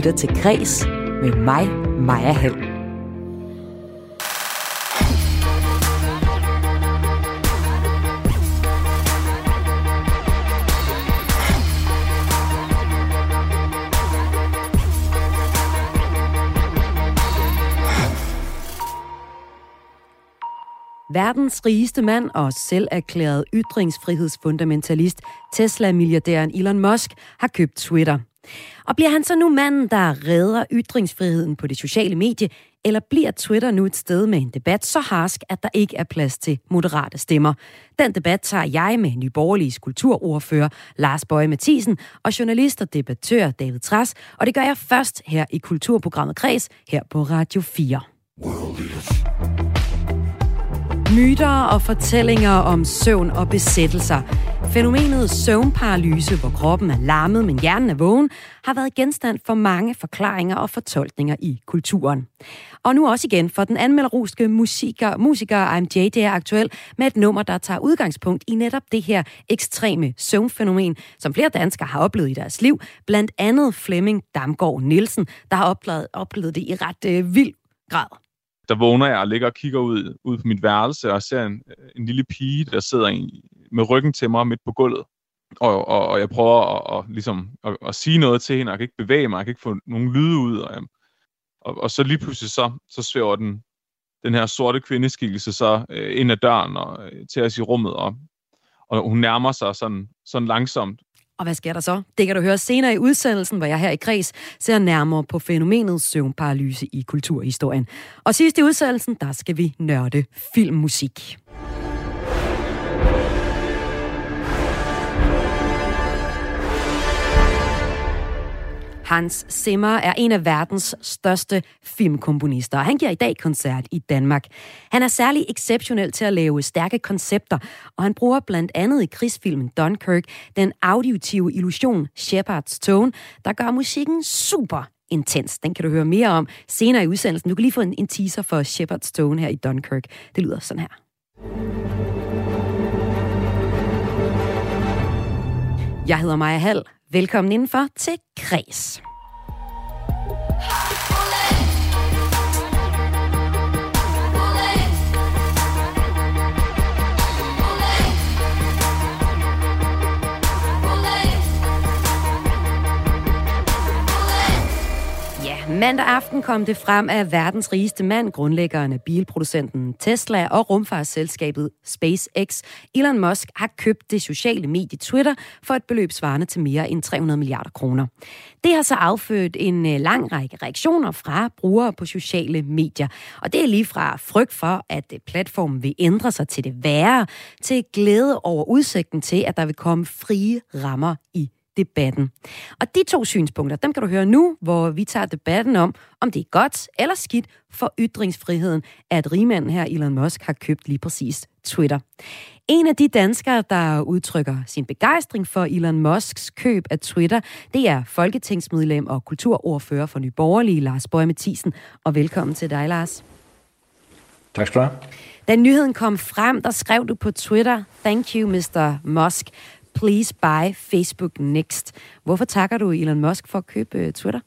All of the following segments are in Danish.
lytter til Græs med mig, Maja Hall. Verdens rigeste mand og selv erklæret ytringsfrihedsfundamentalist, Tesla-milliardæren Elon Musk, har købt Twitter. Og bliver han så nu manden, der redder ytringsfriheden på det sociale medie, eller bliver Twitter nu et sted med en debat så harsk, at der ikke er plads til moderate stemmer? Den debat tager jeg med Nyborgerliges kulturordfører Lars Bøje Mathisen og journalist og debattør David Tras, og det gør jeg først her i kulturprogrammet Kreds her på Radio 4. Myter og fortællinger om søvn og besættelser. Fænomenet søvnparalyse, hvor kroppen er lammet, men hjernen er vågen, har været genstand for mange forklaringer og fortolkninger i kulturen. Og nu også igen for den anmelderuske musiker, musiker IMJ, det er aktuel med et nummer, der tager udgangspunkt i netop det her ekstreme søvnfænomen, som flere danskere har oplevet i deres liv. Blandt andet Flemming Damgaard Nielsen, der har oplevet, oplevet det i ret øh, vild grad der vågner jeg og ligger og kigger ud, ud på mit værelse og ser en, en lille pige, der sidder i, med ryggen til mig midt på gulvet. Og, og, og jeg prøver at, og, ligesom, at, at sige noget til hende, og jeg kan ikke bevæge mig, jeg kan ikke få nogen lyde ud. Og, øhm, og, og så lige pludselig så, så svæver den, den her sorte kvindeskikkelse så øh, ind ad døren og øh, til os i rummet, og, og hun nærmer sig sådan, sådan langsomt. Og hvad sker der så? Det kan du høre senere i udsendelsen, hvor jeg her i Kreds ser nærmere på fænomenet søvnparalyse i kulturhistorien. Og sidst i udsendelsen, der skal vi nørde filmmusik. Hans Zimmer er en af verdens største filmkomponister, og han giver i dag koncert i Danmark. Han er særlig exceptionel til at lave stærke koncepter, og han bruger blandt andet i krigsfilmen Dunkirk den auditive illusion Shepard's Tone, der gør musikken super intens. Den kan du høre mere om senere i udsendelsen. Du kan lige få en, en teaser for Shepard's Tone her i Dunkirk. Det lyder sådan her. Jeg hedder Maja Hall. Velkommen indenfor til Kres. Bye. Mandag aften kom det frem, at verdens rigeste mand, grundlæggeren af bilproducenten Tesla og rumfartsselskabet SpaceX, Elon Musk, har købt det sociale medie Twitter for et beløb svarende til mere end 300 milliarder kroner. Det har så affødt en øh, lang række reaktioner fra brugere på sociale medier. Og det er lige fra frygt for, at øh, platformen vil ændre sig til det værre, til glæde over udsigten til, at der vil komme frie rammer i debatten. Og de to synspunkter, dem kan du høre nu, hvor vi tager debatten om, om det er godt eller skidt for ytringsfriheden, at rigmanden her, Elon Musk, har købt lige præcis Twitter. En af de danskere, der udtrykker sin begejstring for Elon Musks køb af Twitter, det er folketingsmedlem og kulturordfører for Nye Borgerlige, Lars Bøge Mathisen. Og velkommen til dig, Lars. Tak skal du have. Da nyheden kom frem, der skrev du på Twitter, Thank you, Mr. Musk. Please buy Facebook Next. Hvorfor takker du Elon Musk for at købe øh, Twitter?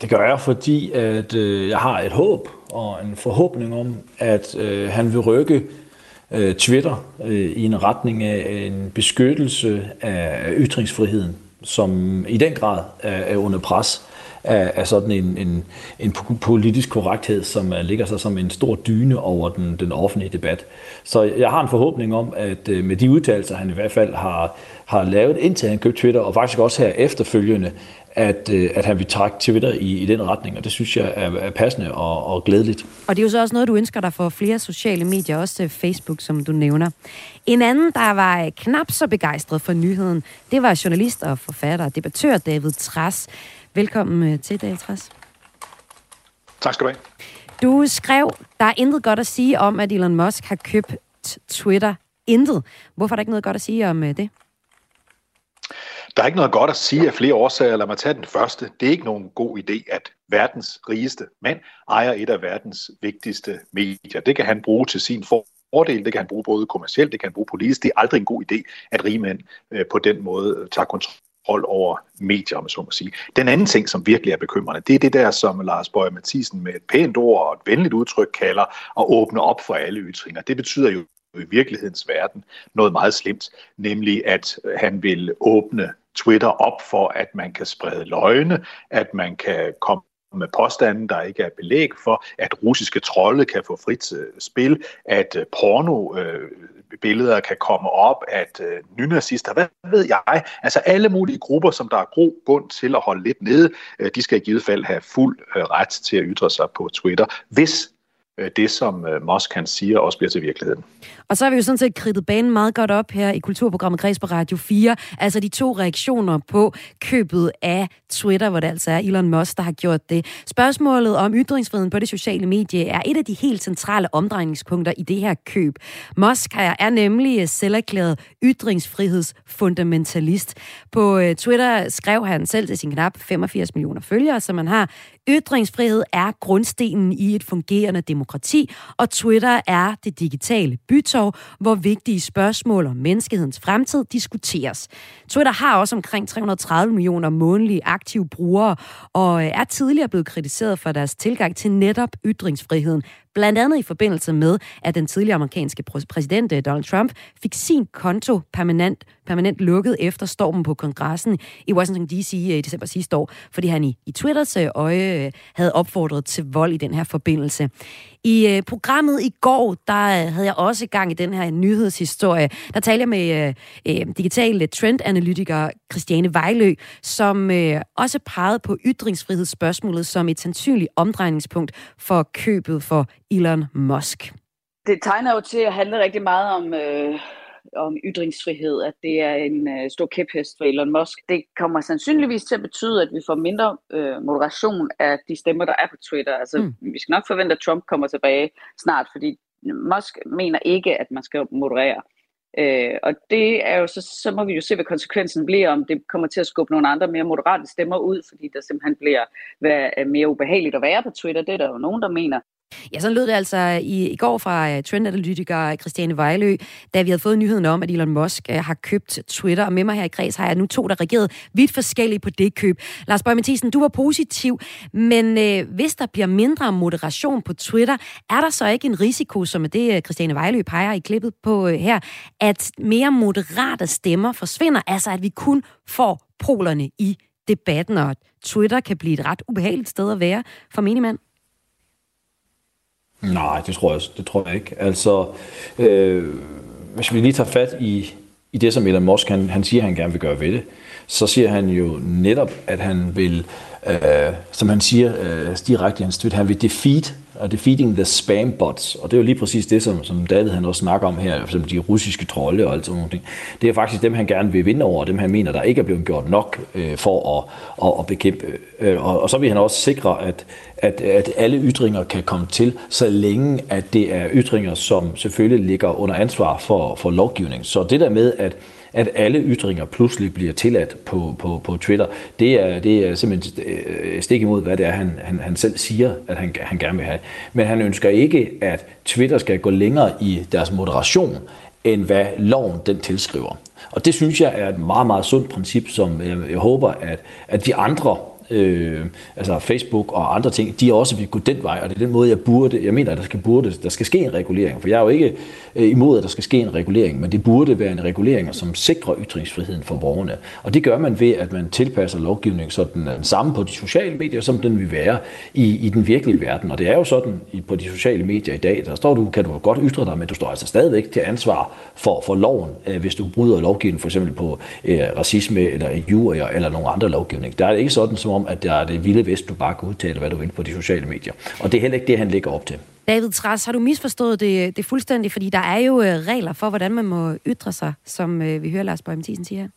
Det gør jeg, fordi at øh, jeg har et håb og en forhåbning om, at øh, han vil rykke øh, Twitter øh, i en retning af en beskyttelse af ytringsfriheden, som i den grad er, er under pres af, af sådan en, en, en politisk korrekthed, som øh, ligger sig som en stor dyne over den, den offentlige debat. Så jeg har en forhåbning om, at øh, med de udtalelser, han i hvert fald har, har lavet, indtil han købte Twitter, og faktisk også her efterfølgende, at, øh, at han vil trække Twitter i, i den retning, og det synes jeg er, er passende og, og glædeligt. Og det er jo så også noget, du ønsker dig for flere sociale medier, også Facebook, som du nævner. En anden, der var knap så begejstret for nyheden, det var journalist og forfatter og debattør David Tras. Velkommen øh, til, David Tras. Tak skal du have. Du skrev, der er intet godt at sige om, at Elon Musk har købt Twitter. Intet. Hvorfor er der ikke noget godt at sige om øh, det? Der er ikke noget godt at sige af flere årsager. Lad mig tage den første. Det er ikke nogen god idé, at verdens rigeste mand ejer et af verdens vigtigste medier. Det kan han bruge til sin fordel. Det kan han bruge både kommercielt, det kan han bruge politisk. Det er aldrig en god idé, at rige mænd øh, på den måde tager kontrol kontrol over medier, om så må sige. Den anden ting, som virkelig er bekymrende, det er det der, som Lars Bøge Mathisen med et pænt ord og et venligt udtryk kalder at åbne op for alle ytringer. Det betyder jo i virkelighedens verden noget meget slemt, nemlig at han vil åbne Twitter op for, at man kan sprede løgne, at man kan komme med påstanden, der ikke er belæg for, at russiske trolde kan få frit øh, spil, at øh, porno øh, billeder kan komme op, at øh, nynazister, hvad ved jeg, altså alle mulige grupper, som der er god bund til at holde lidt nede, øh, de skal i givet fald have fuld øh, ret til at ytre sig på Twitter, hvis Øh, det, som øh, Musk han siger, også bliver til virkeligheden. Og så har vi jo sådan set kridtet banen meget godt op her i kulturprogrammet Græs på Radio 4. Altså de to reaktioner på købet af Twitter, hvor det altså er Elon Musk, der har gjort det. Spørgsmålet om ytringsfriheden på det sociale medie er et af de helt centrale omdrejningspunkter i det her køb. Musk er nemlig selverklæret ytringsfrihedsfundamentalist. På øh, Twitter skrev han selv til sin knap 85 millioner følgere, som man har, Ytringsfrihed er grundstenen i et fungerende demokrati, og Twitter er det digitale bytov, hvor vigtige spørgsmål om menneskehedens fremtid diskuteres. Twitter har også omkring 330 millioner månedlige aktive brugere, og øh, er tidligere blevet kritiseret for deres tilgang til netop ytringsfriheden, Blandt andet i forbindelse med, at den tidligere amerikanske præsident øh, Donald Trump fik sin konto permanent, permanent lukket efter stormen på kongressen i Washington D.C. Øh, I december sidste år, fordi han i, i Twitters øje havde opfordret til vold i den her forbindelse. I øh, programmet i går, der øh, havde jeg også gang i den her nyhedshistorie. Der talte jeg med øh, øh, digital trendanalytiker Christiane Vejlø, som øh, også pegede på ytringsfrihedsspørgsmålet som et sandsynligt omdrejningspunkt for købet for Elon Musk. Det tegner jo til at handle rigtig meget om, øh, om ytringsfrihed, at det er en øh, stor kæphest for Elon Musk. Det kommer sandsynligvis til at betyde, at vi får mindre øh, moderation af de stemmer, der er på Twitter. Altså, mm. vi skal nok forvente, at Trump kommer tilbage snart, fordi Musk mener ikke, at man skal moderere. Øh, og det er jo så, så må vi jo se, hvad konsekvensen bliver, om det kommer til at skubbe nogle andre mere moderate stemmer ud, fordi der simpelthen bliver hvad, mere ubehageligt at være på Twitter. Det er der jo nogen, der mener. Ja, sådan lød det altså i, i går fra øh, trendanalytiker Christiane Vejlø, da vi havde fået nyheden om, at Elon Musk øh, har købt Twitter. Og med mig her i kreds har jeg nu to, der reagerede vidt forskelligt på det køb. Lars Bøge Mathisen, du var positiv, men øh, hvis der bliver mindre moderation på Twitter, er der så ikke en risiko, som er det, øh, Christiane Vejlø peger i klippet på øh, her, at mere moderate stemmer forsvinder? Altså, at vi kun får polerne i debatten, og Twitter kan blive et ret ubehageligt sted at være for minimand? Nej, det tror jeg, det tror jeg ikke. Altså, øh, hvis vi lige tager fat i, i det, som Elon Musk han, han siger, han gerne vil gøre ved det, så siger han jo netop, at han vil, øh, som han siger øh, direkte i hans tweet, han vil defeat og defeating the spam bots. Og det er jo lige præcis det, som, som David han også snakker om her, som de russiske trolde og alt sådan noget. Det er faktisk dem, han gerne vil vinde over, og dem han mener, der ikke er blevet gjort nok øh, for at, at, at bekæmpe. Øh, og, og så vil han også sikre, at, at, at alle ytringer kan komme til, så længe at det er ytringer, som selvfølgelig ligger under ansvar for, for lovgivning. Så det der med, at at alle ytringer pludselig bliver tilladt på, på, på Twitter, det er, det er simpelthen øh, stik imod, hvad det er, han, han, han selv siger, at han, han gerne vil have. Men han ønsker ikke, at Twitter skal gå længere i deres moderation, end hvad loven den tilskriver. Og det synes jeg er et meget, meget sundt princip, som jeg, jeg håber, at, at de andre øh, altså Facebook og andre ting, de også vil gå den vej, og det er den måde, jeg burde, jeg mener, at der skal, burde, der skal ske en regulering, for jeg er jo ikke øh, imod, at der skal ske en regulering, men det burde være en regulering, som sikrer ytringsfriheden for borgerne. Og det gør man ved, at man tilpasser lovgivningen, så den er den samme på de sociale medier, som den vil være i, i den virkelige verden. Og det er jo sådan på de sociale medier i dag, der står du, kan du godt ytre dig, men du står altså stadigvæk til ansvar for, for loven, øh, hvis du bryder lovgivningen, for eksempel på øh, racisme eller injurier eller nogle andre lovgivning. Der er det ikke sådan, som om, at der er det vilde vest, du bare kan udtale, hvad du vil på de sociale medier. Og det er heller ikke det, han lægger op til. David Træs, har du misforstået det, det fuldstændig? Fordi der er jo øh, regler for, hvordan man må ytre sig, som øh, vi hører Lars Bøge Mathisen sige her.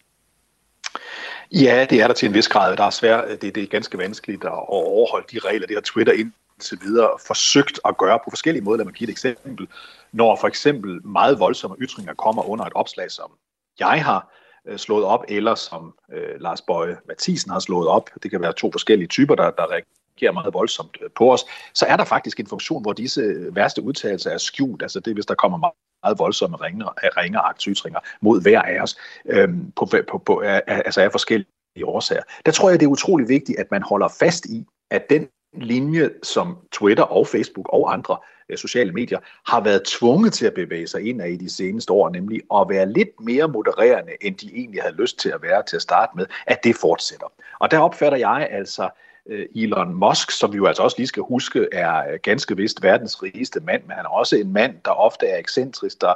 Ja, det er der til en vis grad. Der er svært, det, det er ganske vanskeligt at overholde de regler. Det har Twitter indtil videre forsøgt at gøre på forskellige måder. Lad mig give et eksempel. Når for eksempel meget voldsomme ytringer kommer under et opslag, som jeg har, øh, slået op, eller som øh, Lars Bøje Mathisen har slået op. Det kan være to forskellige typer, der, der reagerer meget voldsomt øh, på os. Så er der faktisk en funktion, hvor disse øh, værste udtalelser er skjult. Altså det, hvis der kommer meget meget voldsomme ringer, ringer aktytringer mod hver af os, øhm, på, på, på, altså af forskellige årsager. Der tror jeg, det er utrolig vigtigt, at man holder fast i, at den linje, som Twitter og Facebook og andre sociale medier har været tvunget til at bevæge sig ind af i de seneste år, nemlig at være lidt mere modererende, end de egentlig havde lyst til at være til at starte med, at det fortsætter. Og der opfatter jeg altså øh, Elon Musk, som vi jo altså også lige skal huske, er øh, ganske vist verdens rigeste mand, men han er også en mand, der ofte er ekscentrisk, der,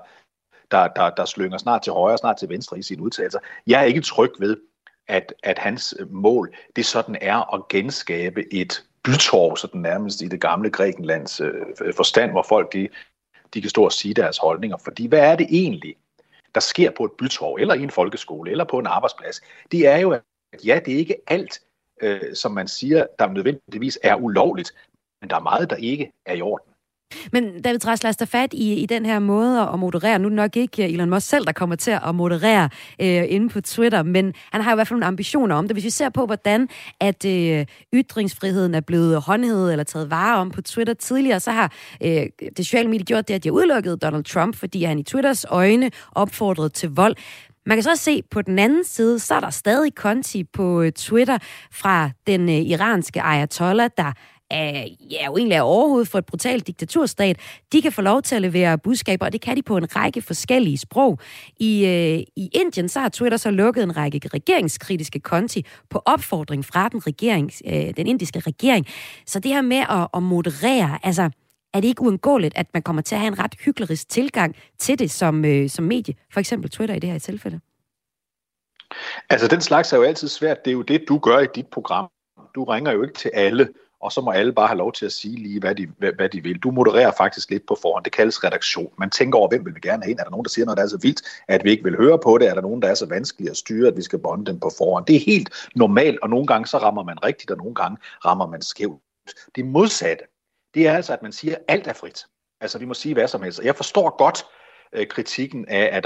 der, der, der slynger snart til højre og snart til venstre i sine udtalelser. Jeg er ikke tryg ved, at, at hans øh, mål, det sådan er at genskabe et bytorv, sådan nærmest i det gamle Grækenlands øh, forstand, hvor folk de, de kan stå og sige deres holdninger. Fordi hvad er det egentlig, der sker på et bytorv, eller i en folkeskole, eller på en arbejdsplads? Det er jo, at ja, det er ikke alt, øh, som man siger, der nødvendigvis er ulovligt, men der er meget, der ikke er i orden. Men David Træs, lad os fat i, i den her måde at moderere. Nu er det nok ikke Elon Musk selv, der kommer til at moderere øh, inde på Twitter, men han har i hvert fald nogle ambitioner om det. Hvis vi ser på, hvordan at øh, ytringsfriheden er blevet håndhævet eller taget vare om på Twitter tidligere, så har øh, det sociale medie gjort det, at de har udelukket Donald Trump, fordi han i Twitters øjne opfordrede til vold. Man kan så se på den anden side, så er der stadig konti på øh, Twitter fra den øh, iranske ayatollah, der er, ja, jo egentlig er overhovedet for et brutalt diktaturstat, de kan få lov til at levere budskaber, og det kan de på en række forskellige sprog. I, øh, i Indien så har Twitter så lukket en række regeringskritiske konti på opfordring fra den, regering, øh, den indiske regering. Så det her med at, at moderere, altså er det ikke uundgåeligt, at man kommer til at have en ret hyggelig tilgang til det som, øh, som medie, for eksempel Twitter i det her tilfælde? Altså, den slags er jo altid svært. Det er jo det, du gør i dit program. Du ringer jo ikke til alle og så må alle bare have lov til at sige lige, hvad de, hvad, hvad de vil. Du modererer faktisk lidt på forhånd. Det kaldes redaktion. Man tænker over, hvem vil vi gerne have ind. Er der nogen, der siger noget, der er så vildt, at vi ikke vil høre på det? Er der nogen, der er så vanskelige at styre, at vi skal bonde dem på forhånd? Det er helt normalt, og nogle gange så rammer man rigtigt, og nogle gange rammer man skævt. Det modsatte, det er altså, at man siger, at alt er frit. Altså, vi må sige hvad som helst. Jeg forstår godt øh, kritikken af, at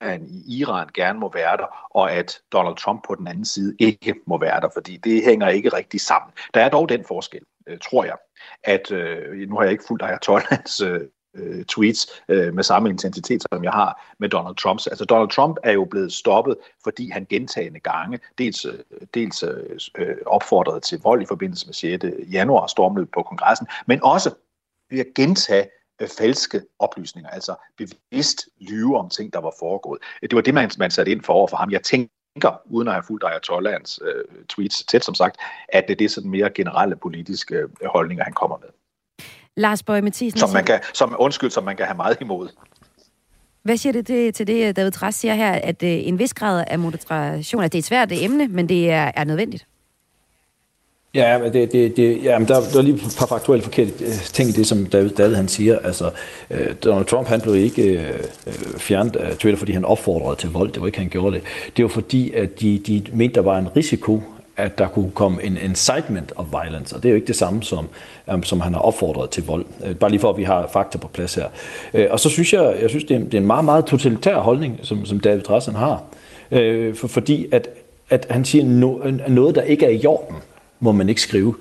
han i Iran gerne må være der, og at Donald Trump på den anden side ikke må være der, fordi det hænger ikke rigtig sammen. Der er dog den forskel, øh, tror jeg, at øh, nu har jeg ikke fulgt Ayatollahs øh, øh, tweets øh, med samme intensitet, som jeg har med Donald Trumps. Altså Donald Trump er jo blevet stoppet, fordi han gentagende gange dels, dels øh, opfordrede til vold i forbindelse med 6. januar stormet på kongressen, men også ved at gentage falske oplysninger, altså bevidst lyve om ting, der var foregået. Det var det, man, man satte ind for over for ham. Jeg tænker, uden at have fulgt Ayatollahs øh, tweets tæt som sagt, at det er sådan mere generelle politiske øh, holdninger, han kommer med. Lars Bøge Mathisen. Som man kan, som, undskyld, som man kan have meget imod. Hvad siger det til, til det, David Træs siger her, at øh, en vis grad af moderation, at det er et svært emne, men det er, er nødvendigt? Ja, men det, det, det, ja, men der, der er lige et par faktuelt forkerte øh, ting i det, som David, David han siger. Altså, øh, Donald Trump han blev ikke øh, øh, fjernet af Twitter, fordi han opfordrede til vold. Det var ikke, han gjorde det. Det var fordi, at de, de mente, der var en risiko, at der kunne komme en incitement of violence, og det er jo ikke det samme som, um, som han har opfordret til vold. Uh, bare lige for, at vi har fakta på plads her. Uh, og så synes jeg, jeg synes, det er, det er en meget, meget totalitær holdning, som, som David Rassen har. Uh, for, fordi at, at han siger no, noget, der ikke er i orden må man ikke skrive.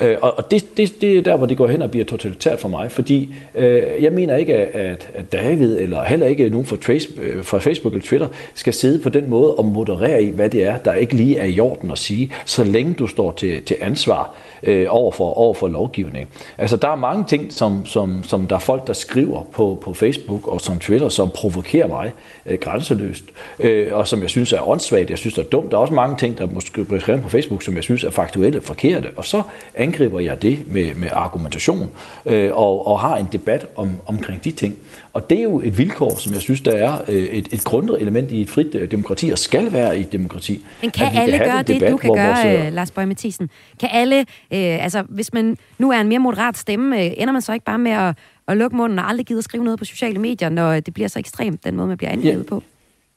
Øh, og det, det, det er der, hvor det går hen og bliver totalitært for mig, fordi øh, jeg mener ikke, at, at David eller heller ikke nogen fra, Trace, øh, fra Facebook eller Twitter skal sidde på den måde og moderere i, hvad det er, der ikke lige er i orden at sige, så længe du står til, til ansvar øh, over, for, over for lovgivning. Altså, der er mange ting, som, som, som der er folk, der skriver på, på Facebook og som Twitter, som provokerer mig øh, grænseløst, øh, og som jeg synes er åndssvagt, jeg synes det er dumt. Der er også mange ting, der måske bliver skrevet på Facebook, som jeg synes er faktuelle forkerte, og så angriber jeg det med, med argumentation øh, og, og har en debat om, omkring de ting. Og det er jo et vilkår, som jeg synes, der er øh, et, et grundelement i et frit øh, demokrati, og skal være i et demokrati. Men kan alle kan gøre det, debat, du kan gøre, vores, øh, Lars Bøge Mathisen? Kan alle, øh, altså hvis man nu er en mere moderat stemme, øh, ender man så ikke bare med at, at lukke munden og aldrig gider skrive noget på sociale medier, når det bliver så ekstremt, den måde, man bliver angrebet ja. på?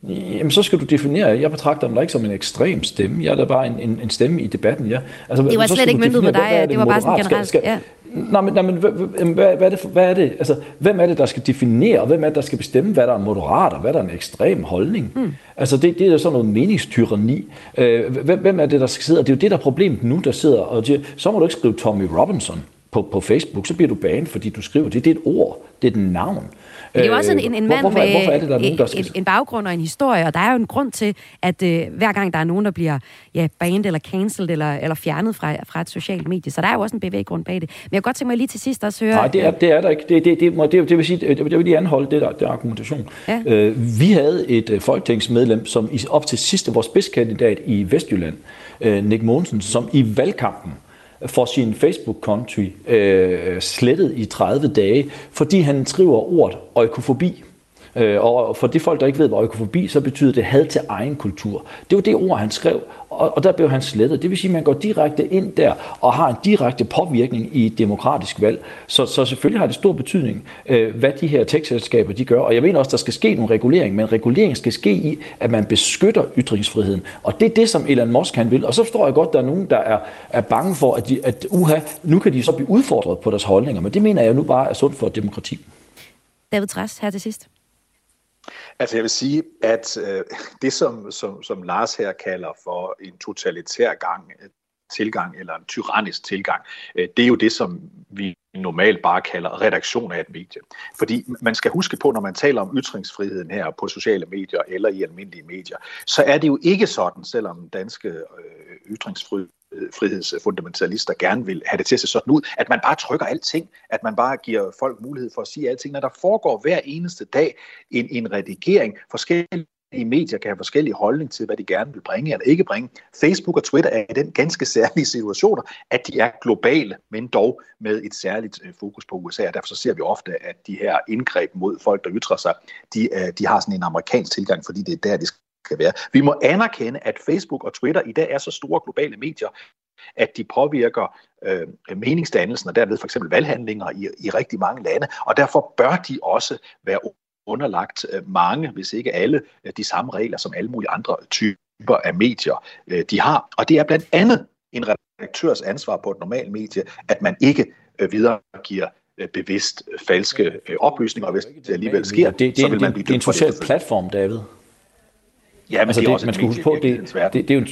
Jamen, så skal du definere, jeg betragter mig ikke som en ekstrem stemme. Jeg er da bare en, en, en stemme i debatten. Ja. Altså, det var slet ikke myndet på dig, det, det var bare sådan generelt. Skal, skal, ja. Nej, men, nej, men hvad, hvad, hvad, er det, hvad er det? Altså, hvem er det, der skal definere, og hvem er det, der skal bestemme, hvad der er moderat, og hvad der er en ekstrem holdning? Mm. Altså, det, det er sådan noget meningstyrani. Øh, hvem, hvem er det, der skal sidde? Og det er jo det, der er problemet nu, der sidder og siger, så må du ikke skrive Tommy Robinson. på, på Facebook, så bliver du banet, fordi du skriver det. Det er et ord. Det er et navn. Men det er jo også en, en, en mand hvorfor, med hvorfor er det, der er nogen, der skal... en, en baggrund og en historie, og der er jo en grund til, at øh, hver gang der er nogen, der bliver ja, banned eller cancelled eller, eller fjernet fra, fra et socialt medie, så der er jo også en bevæggrund bag det. Men jeg kan godt tænke mig lige til sidst også høre... Nej, det er, det er der ikke. Det, det, det, det, det vil sige, det, det vil lige anholde det der, det argumentation. Ja. Øh, vi havde et øh, folketingsmedlem, som i, op til sidste, vores spidskandidat i Vestjylland, øh, Nick Mogensen, som i valgkampen får sin Facebook-konto øh, slettet i 30 dage, fordi han skriver ordet økofobi. Øh, og for de folk, der ikke ved, hvad økofobi, så betyder det had til egen kultur. Det var det ord, han skrev, og, og der blev han slettet. Det vil sige, at man går direkte ind der og har en direkte påvirkning i et demokratisk valg. Så, så selvfølgelig har det stor betydning, øh, hvad de her tekstselskaber de gør. Og jeg mener også, der skal ske nogle regulering, men regulering skal ske i, at man beskytter ytringsfriheden. Og det er det, som Elon Musk han vil. Og så forstår jeg godt, at der er nogen, der er, er bange for, at, de, at uha, nu kan de så blive udfordret på deres holdninger. Men det mener jeg nu bare er sundt for demokrati. David Træs, her til sidst. Altså jeg vil sige, at øh, det som, som, som Lars her kalder for en totalitær gang, øh, tilgang eller en tyrannisk tilgang, øh, det er jo det, som vi normalt bare kalder redaktion af et medie. Fordi man skal huske på, når man taler om ytringsfriheden her på sociale medier eller i almindelige medier, så er det jo ikke sådan, selvom danske øh, ytringsfrihed Øh, frihedsfundamentalister gerne vil have det til at se sådan ud, at man bare trykker alting, at man bare giver folk mulighed for at sige alting, når der foregår hver eneste dag en, en redigering, forskellige i medier kan have forskellige holdning til, hvad de gerne vil bringe eller ikke bringe. Facebook og Twitter er i den ganske særlige situationer, at de er globale, men dog med et særligt øh, fokus på USA, og derfor så ser vi ofte, at de her indgreb mod folk, der ytrer sig, de, øh, de har sådan en amerikansk tilgang, fordi det er der, de skal være. Vi må anerkende, at Facebook og Twitter i dag er så store globale medier, at de påvirker øh, meningsdannelsen og derved for eksempel valghandlinger i, i rigtig mange lande, og derfor bør de også være underlagt øh, mange, hvis ikke alle, øh, de samme regler som alle mulige andre typer af medier, øh, de har. Og det er blandt andet en redaktørs ansvar på et normalt medie, at man ikke videregiver bevidst falske oplysninger, og hvis det alligevel sker, det, det, så vil man blive dømt Det er en social platform, David. Ja, men altså det, også man skal huske på, det, det, det, er jo,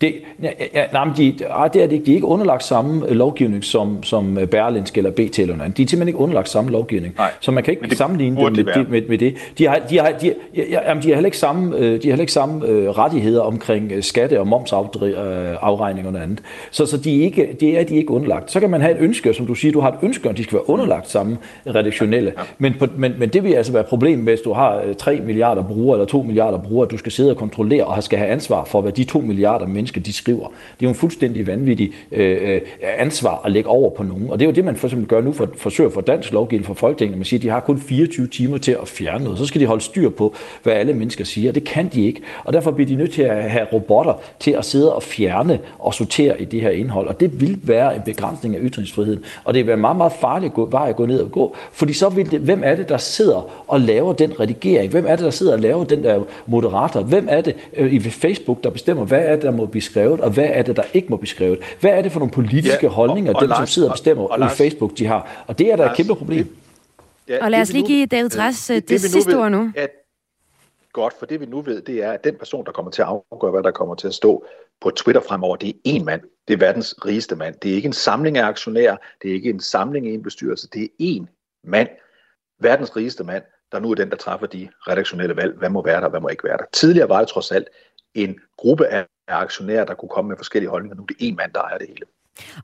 det, ja, ja, nej, men de, ah, det er det De er ikke underlagt samme øh, lovgivning som, som øh, Berlinsk eller BT eller noget De er simpelthen ikke underlagt samme lovgivning. Nej, så man kan ikke det sammenligne dem med, de, med, med det. De har, de, har, de, ja, jamen, de har heller ikke samme, øh, de har heller ikke samme uh, rettigheder omkring skatte- og momsafregning og noget andet. Så, så de, er ikke, de er de ikke underlagt. Så kan man have et ønske, som du siger, du har et ønske, at de skal være underlagt samme redaktionelle. Ja. Men, på, men, men det vil altså være et problem, hvis du har 3 milliarder brugere eller 2 milliarder brugere, at du skal sidde og kontrollere og skal have ansvar for, hvad de 2 milliarder mennesker de skriver. Det er jo en fuldstændig vanvittig øh, øh, ansvar at lægge over på nogen. Og det er jo det, man for eksempel gør nu for forsøger for dansk lovgivning for Folketinget. Man siger, at de har kun 24 timer til at fjerne noget. Så skal de holde styr på, hvad alle mennesker siger. Det kan de ikke. Og derfor bliver de nødt til at have robotter til at sidde og fjerne og sortere i det her indhold. Og det vil være en begrænsning af ytringsfriheden. Og det vil være meget, meget farligt vej at gå ned og gå. Fordi så vil det, hvem er det, der sidder og laver den redigering? Hvem er det, der sidder og laver den der moderator? Hvem er det øh, i Facebook, der bestemmer, hvad er det, der må blive skrevet, og hvad er det, der ikke må blive skrevet? Hvad er det for nogle politiske ja, holdninger, og, og dem, Lars, som sidder og bestemmer og, og Lars, i Facebook, de har? Og det er da et kæmpe problem. Ja, og lad os lige give David Træs det, det, det sidste ord nu. At, godt, for det vi nu ved, det er, at den person, der kommer til at afgøre, hvad der kommer til at stå på Twitter fremover, det er én mand. Det er verdens rigeste mand. Det er ikke en samling af aktionærer, det er ikke en samling i en bestyrelse, det er én mand, verdens rigeste mand, der nu er den, der træffer de redaktionelle valg. Hvad må være der, hvad må ikke være der? Tidligere var det trods alt en gruppe af aktionærer, der kunne komme med forskellige holdninger. Nu er det en mand, der ejer det hele.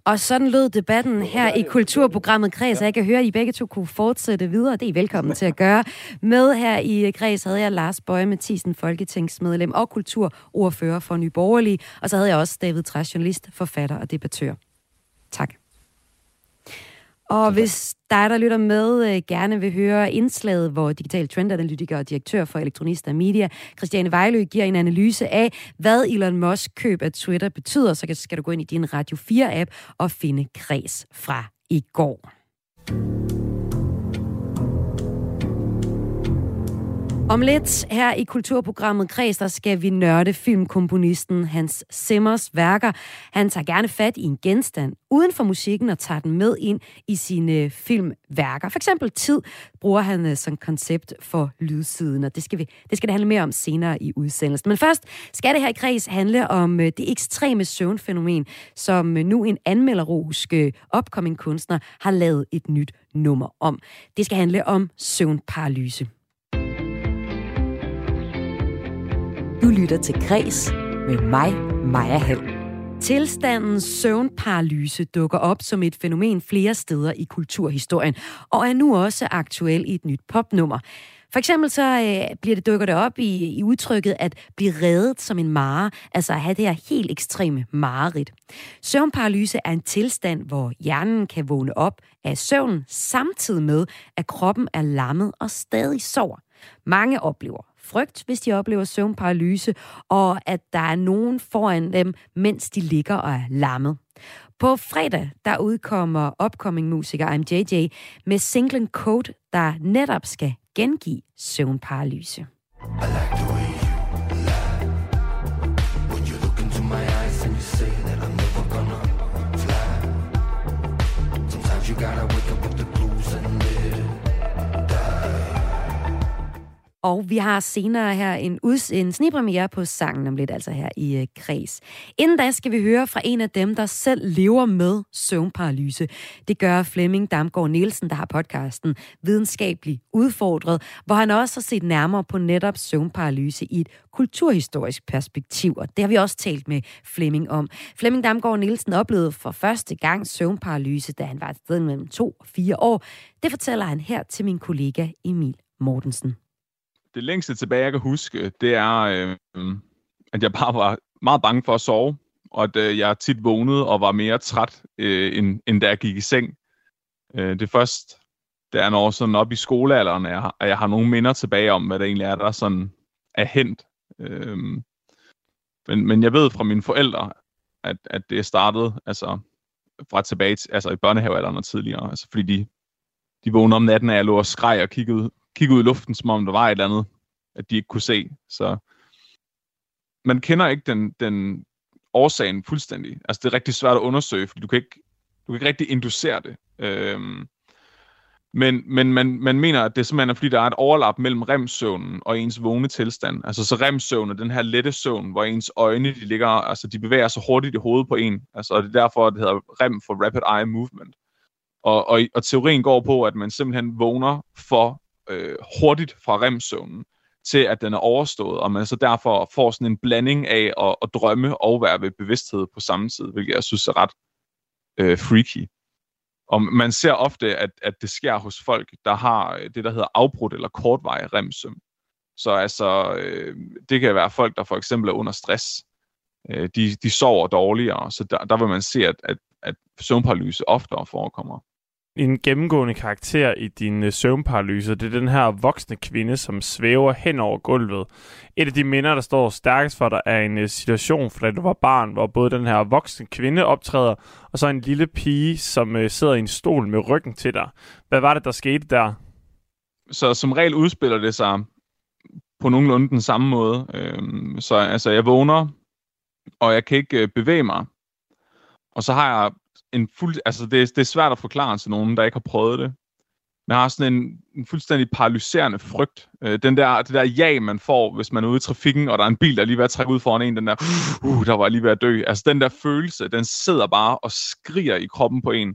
Og sådan lød debatten her i kulturprogrammet Græs. Jeg kan høre, at I begge to kunne fortsætte videre. Det er I velkommen til at gøre. Med her i Græs havde jeg Lars Bøje Mathisen, folketingsmedlem og kulturordfører for Nye Borgerlige. Og så havde jeg også David Træs, journalist, forfatter og debattør. Tak. Og hvis dig, der lytter med, øh, gerne vil høre indslaget, hvor digital trendanalytiker og direktør for Elektronista Media, Christiane Vejlø, giver en analyse af, hvad Elon Musk køb af Twitter betyder, så skal du gå ind i din Radio 4-app og finde kreds fra i går. Om lidt her i kulturprogrammet Kreds, der skal vi nørde filmkomponisten Hans Simmers værker. Han tager gerne fat i en genstand uden for musikken og tager den med ind i sine filmværker. For eksempel tid bruger han øh, som koncept for lydsiden, og det skal, vi, det skal det handle mere om senere i udsendelsen. Men først skal det her i Kreds handle om øh, det ekstreme søvnfænomen, som øh, nu en anmelderosk upcoming kunstner har lavet et nyt nummer om. Det skal handle om søvnparalyse. Du lytter til Græs med mig, Maja Hall. Tilstanden søvnparalyse dukker op som et fænomen flere steder i kulturhistorien, og er nu også aktuel i et nyt popnummer. For eksempel så øh, bliver det dukker det op i, i udtrykket at blive reddet som en mare, altså at have det her helt ekstreme mareridt. Søvnparalyse er en tilstand, hvor hjernen kan vågne op af søvnen, samtidig med, at kroppen er lammet og stadig sover. Mange oplever frygt, hvis de oplever søvnparalyse, og at der er nogen foran dem, mens de ligger og er lammet. På fredag, der udkommer upcoming musiker MJJ med singlen Code, der netop skal gengive søvnparalyse. I like Og vi har senere her en, uds- en snipremiere på sangen om lidt, altså her i øh, uh, Kreds. Inden da skal vi høre fra en af dem, der selv lever med søvnparalyse. Det gør Flemming Damgaard Nielsen, der har podcasten Videnskabelig Udfordret, hvor han også har set nærmere på netop søvnparalyse i et kulturhistorisk perspektiv, og det har vi også talt med Flemming om. Flemming Damgaard Nielsen oplevede for første gang søvnparalyse, da han var et sted mellem to og fire år. Det fortæller han her til min kollega Emil Mortensen det længste tilbage, jeg kan huske, det er, øh, at jeg bare var meget bange for at sove, og at øh, jeg tit vågnede og var mere træt, øh, end, end da jeg gik i seng. Øh, det først, der er når sådan op i skolealderen, at jeg, har, at jeg har nogle minder tilbage om, hvad der egentlig er, der sådan er hent. Øh, men, men jeg ved fra mine forældre, at, at det startede altså, fra tilbage til, altså i børnehavealderen og tidligere, altså fordi de, de vågnede om natten, og jeg lå og skreg og kiggede kigge ud i luften, som om der var et eller andet, at de ikke kunne se. Så man kender ikke den, den årsagen fuldstændig. Altså det er rigtig svært at undersøge, fordi du kan ikke, du kan ikke rigtig inducere det. Øhm, men men man, man mener, at det simpelthen er, fordi der er et overlap mellem remsøvnen og ens vågne tilstand. Altså så remsøvn er den her lette søvn, hvor ens øjne, de ligger, altså de bevæger sig hurtigt i hovedet på en. Altså og det er derfor, det hedder rem for rapid eye movement. Og, og, og teorien går på, at man simpelthen vågner for øh, hurtigt fra remsøvnen til at den er overstået, og man så derfor får sådan en blanding af at, at drømme og være ved bevidsthed på samme tid, hvilket jeg synes er ret øh, freaky. Og man ser ofte, at, at det sker hos folk, der har øh, det, der hedder afbrudt eller kortvarig remsøvn. Så altså, øh, det kan være folk, der for eksempel er under stress. Øh, de, de sover dårligere, så der, der vil man se, at, at, at søvnparalyse oftere forekommer en gennemgående karakter i din øh, søvnparalyse. Det er den her voksne kvinde, som svæver hen over gulvet. Et af de minder, der står stærkest for dig, er en øh, situation, fra da du var barn, hvor både den her voksne kvinde optræder, og så en lille pige, som øh, sidder i en stol med ryggen til dig. Hvad var det, der skete der? Så som regel udspiller det sig på nogenlunde den samme måde. Øhm, så altså, jeg vågner, og jeg kan ikke øh, bevæge mig. Og så har jeg en fuld, altså det, det er svært at forklare til nogen, der ikke har prøvet det. Man har sådan en, en fuldstændig paralyserende frygt. Øh, den der, det der ja, man får, hvis man er ude i trafikken, og der er en bil, der er lige ved at trække ud foran en, den der, uh, der var lige ved at dø. Altså den der følelse, den sidder bare og skriger i kroppen på en.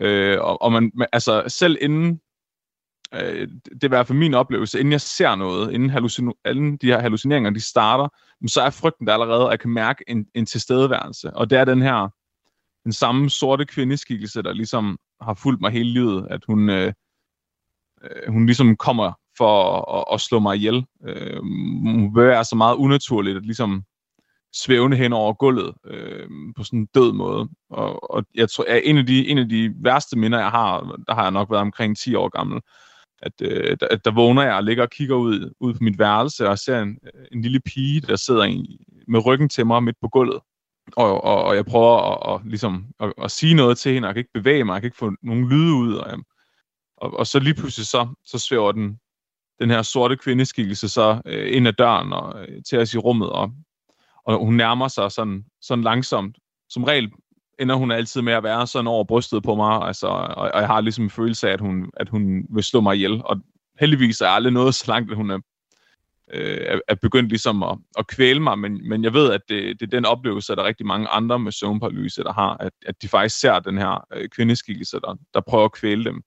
Øh, og, og man, altså selv inden, øh, det er i hvert fald min oplevelse, inden jeg ser noget, inden, hallucin- alle de her hallucineringer, de starter, så er frygten der allerede, at jeg kan mærke en, en tilstedeværelse. Og det er den her, den samme sorte kvindeskikkelse, der ligesom har fulgt mig hele livet, at hun, øh, øh, hun ligesom kommer for at, at slå mig ihjel. Øh, hun bevæger sig meget unaturligt, at ligesom svævende hen over gulvet øh, på sådan en død måde. Og, og jeg tror, at en af, de, en af de værste minder, jeg har, der har jeg nok været omkring 10 år gammel, at, øh, der, der vågner jeg og ligger og kigger ud, ud på mit værelse og ser en, øh, en lille pige, der sidder i, med ryggen til mig midt på gulvet og, og, og jeg prøver at, at, ligesom, at, at sige noget til hende, og jeg kan ikke bevæge mig, jeg kan ikke få nogen lyde ud, og, øhm, og, og så lige pludselig så, så svæver den, den her sorte kvindeskikkelse så øh, ind ad døren og øh, til os i rummet, og, og hun nærmer sig sådan, sådan langsomt. Som regel ender hun altid med at være sådan over brystet på mig, altså, og, og jeg har ligesom en følelse af, at hun, at hun vil slå mig ihjel, og heldigvis er jeg aldrig nået så langt, at hun er, øh, er begyndt ligesom at, at kvæle mig, men, men jeg ved, at det, det er den oplevelse, at der er rigtig mange andre med søvnparalyse, der har, at, at de faktisk ser den her øh, kvindeskikkelse, der, der prøver at kvæle dem.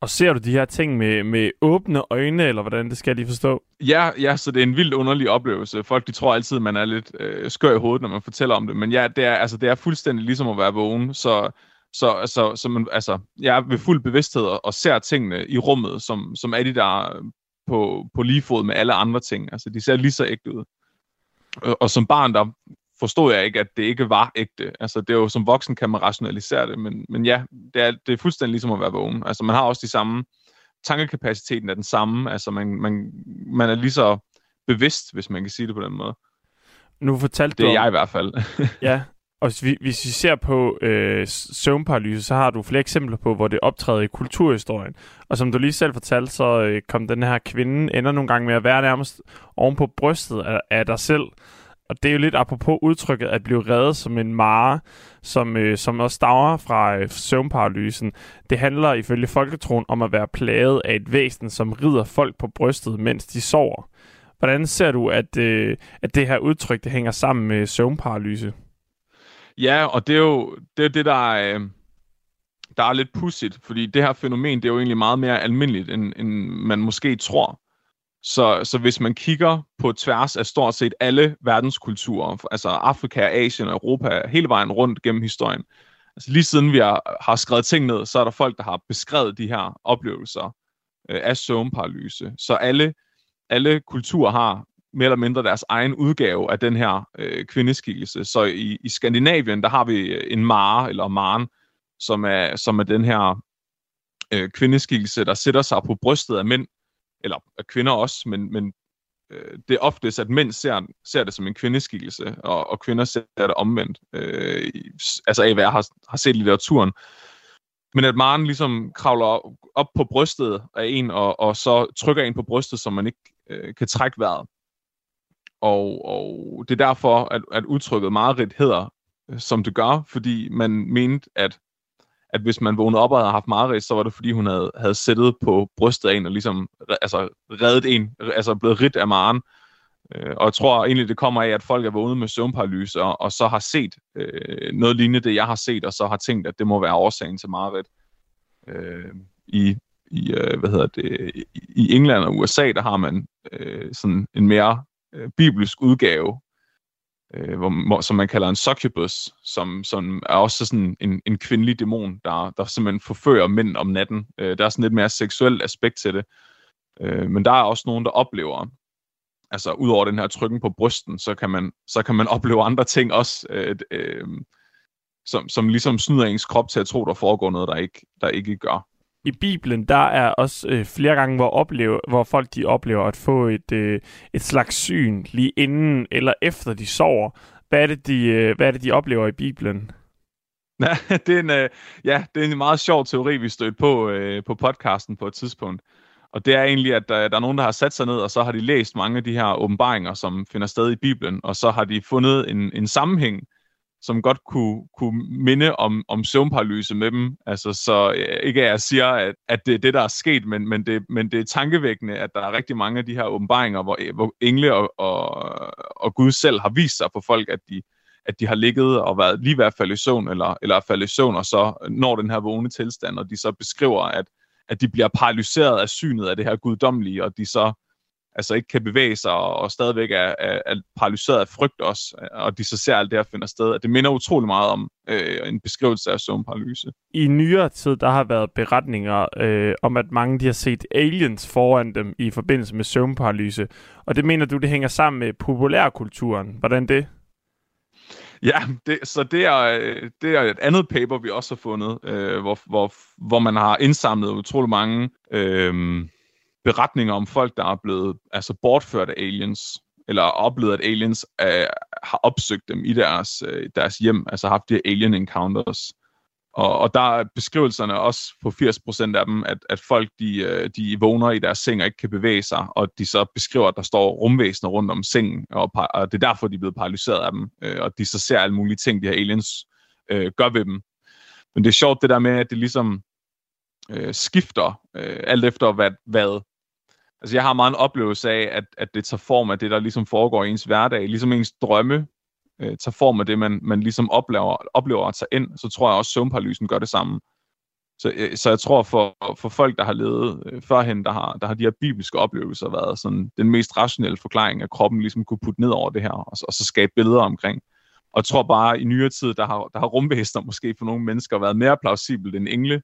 Og ser du de her ting med, med åbne øjne, eller hvordan det skal jeg lige forstå? Ja, ja, så det er en vildt underlig oplevelse. Folk de tror altid, man er lidt øh, skør i hovedet, når man fortæller om det. Men ja, det er, altså, det er fuldstændig ligesom at være vågen. Så, så, altså, så man, altså, jeg er ved fuld bevidsthed og, og ser tingene i rummet, som, som er de der på, på lige fod med alle andre ting. Altså, de ser lige så ægte ud. Og, og som barn, der forstod jeg ikke, at det ikke var ægte. Altså, det er jo som voksen, kan man rationalisere det, men, men ja, det er, det er fuldstændig ligesom at være vågen. Altså, man har også de samme, tankekapaciteten er den samme, altså man, man, man er lige så bevidst, hvis man kan sige det på den måde. Nu fortalte det er du jeg i hvert fald. ja, og hvis vi, hvis vi ser på øh, søvnparalyse, så har du flere eksempler på, hvor det optræder i kulturhistorien. Og som du lige selv fortalte, så øh, kom den her kvinde ender nogle gange med at være nærmest oven på brystet af, af dig selv. Og det er jo lidt apropos udtrykket at blive reddet som en mare, som, øh, som også stammer fra øh, søvnparalysen. Det handler ifølge folketroen om at være plaget af et væsen, som rider folk på brystet, mens de sover. Hvordan ser du, at, øh, at det her udtryk det hænger sammen med søvnparalyse? Ja, og det er jo det, er det der, er, øh, der er lidt pudsigt, fordi det her fænomen, det er jo egentlig meget mere almindeligt, end, end man måske tror. Så, så hvis man kigger på tværs af stort set alle verdenskulturer, altså Afrika, Asien og Europa, hele vejen rundt gennem historien, altså lige siden vi har, har skrevet ting ned, så er der folk, der har beskrevet de her oplevelser øh, af søvnparalyse. Så alle, alle kulturer har mere eller mindre deres egen udgave af den her øh, kvindeskikkelse. Så i, i Skandinavien, der har vi øh, en mare, eller maren, som er, som er den her øh, kvindeskikkelse, der sætter sig på brystet af mænd, eller af kvinder også, men, men øh, det er oftest, at mænd ser, ser det som en kvindeskikkelse, og, og kvinder ser det omvendt, øh, altså af hvad jeg har, har set i litteraturen. Men at Maren ligesom kravler op på brystet af en, og, og så trykker en på brystet, så man ikke øh, kan trække vejret. Og, og det er derfor, at, at udtrykket mareridt hedder, øh, som det gør, fordi man mente, at at hvis man vågnede op og havde haft mareridt, så var det fordi, hun havde, havde sættet på brystet af en og ligesom altså, reddet en, altså blevet ridt af Maren. Øh, og jeg tror egentlig, det kommer af, at folk er vågnet med søvnparalyse, og, og så har set øh, noget lignende det, jeg har set, og så har tænkt, at det må være årsagen til mareridt. Øh, I, i, øh, hvad hedder det, i England og USA, der har man øh, sådan en mere øh, bibelsk udgave øh, hvor, som man kalder en succubus, som, som er også sådan en, en kvindelig dæmon, der, der simpelthen forfører mænd om natten. Øh, der er sådan lidt mere seksuelt aspekt til det. Øh, men der er også nogen, der oplever, altså ud over den her trykken på brysten, så kan man, så kan man opleve andre ting også, øh, øh, som, som ligesom snyder ens krop til at tro, der foregår noget, der ikke, der ikke gør i Bibelen, der er også øh, flere gange, hvor, opleve, hvor folk de oplever at få et, øh, et slags syn lige inden eller efter de sover. Hvad er det, de, øh, hvad er det, de oplever i Bibelen? Ja, det er en, øh, ja, det er en meget sjov teori, vi stødte på øh, på podcasten på et tidspunkt. Og det er egentlig, at øh, der, der er nogen, der har sat sig ned, og så har de læst mange af de her åbenbaringer, som finder sted i Bibelen, og så har de fundet en, en sammenhæng som godt kunne, kunne minde om, om søvnparalyse med dem. Altså, så øh, ikke at jeg siger, at, at det er det, der er sket, men, men, det, men det er tankevækkende, at der er rigtig mange af de her åbenbaringer, hvor, øh, hvor engle og, og, og Gud selv har vist sig for folk, at de, at de har ligget og været lige ved at falde i søvn, eller, eller falde i søvn, og så når den her vågne tilstand, og de så beskriver, at, at de bliver paralyseret af synet af det her guddommelige, og de så altså ikke kan bevæge sig, og, og stadigvæk er, er, er paralyseret af frygt også, og de så ser alt det her finder sted. At det minder utrolig meget om øh, en beskrivelse af søvnparalyse. I nyere tid, der har været beretninger øh, om, at mange de har set aliens foran dem i forbindelse med søvnparalyse. Og det mener du, det hænger sammen med populærkulturen. Hvordan det? Ja, det, så det er, øh, det er et andet paper, vi også har fundet, øh, hvor, hvor, hvor man har indsamlet utrolig mange øh, beretninger om folk, der er blevet altså bortført af aliens, eller oplevet, at aliens øh, har opsøgt dem i deres, øh, deres hjem, altså haft de alien encounters. Og, og der er beskrivelserne også på 80% af dem, at, at folk de, øh, de vågner i deres seng og ikke kan bevæge sig, og de så beskriver, at der står rumvæsener rundt om sengen, og, og det er derfor, de er blevet paralyseret af dem, øh, og de så ser alle mulige ting, de her aliens øh, gør ved dem. Men det er sjovt det der med, at det ligesom øh, skifter øh, alt efter hvad, hvad. Altså jeg har meget en oplevelse af, at, at det tager form af det, der ligesom foregår i ens hverdag, ligesom ens drømme øh, tager form af det, man, man ligesom oplever, oplever at tage ind, så tror jeg også, at søvnparalysen gør det samme. Så, øh, så jeg tror, for, for folk, der har levet øh, førhen, der har, der har de her bibelske oplevelser været sådan den mest rationelle forklaring, at kroppen ligesom kunne putte ned over det her, og, og så skabe billeder omkring. Og jeg tror bare, i nyere tid, der har, der har rumvæsener måske for nogle mennesker været mere plausibelt end engle,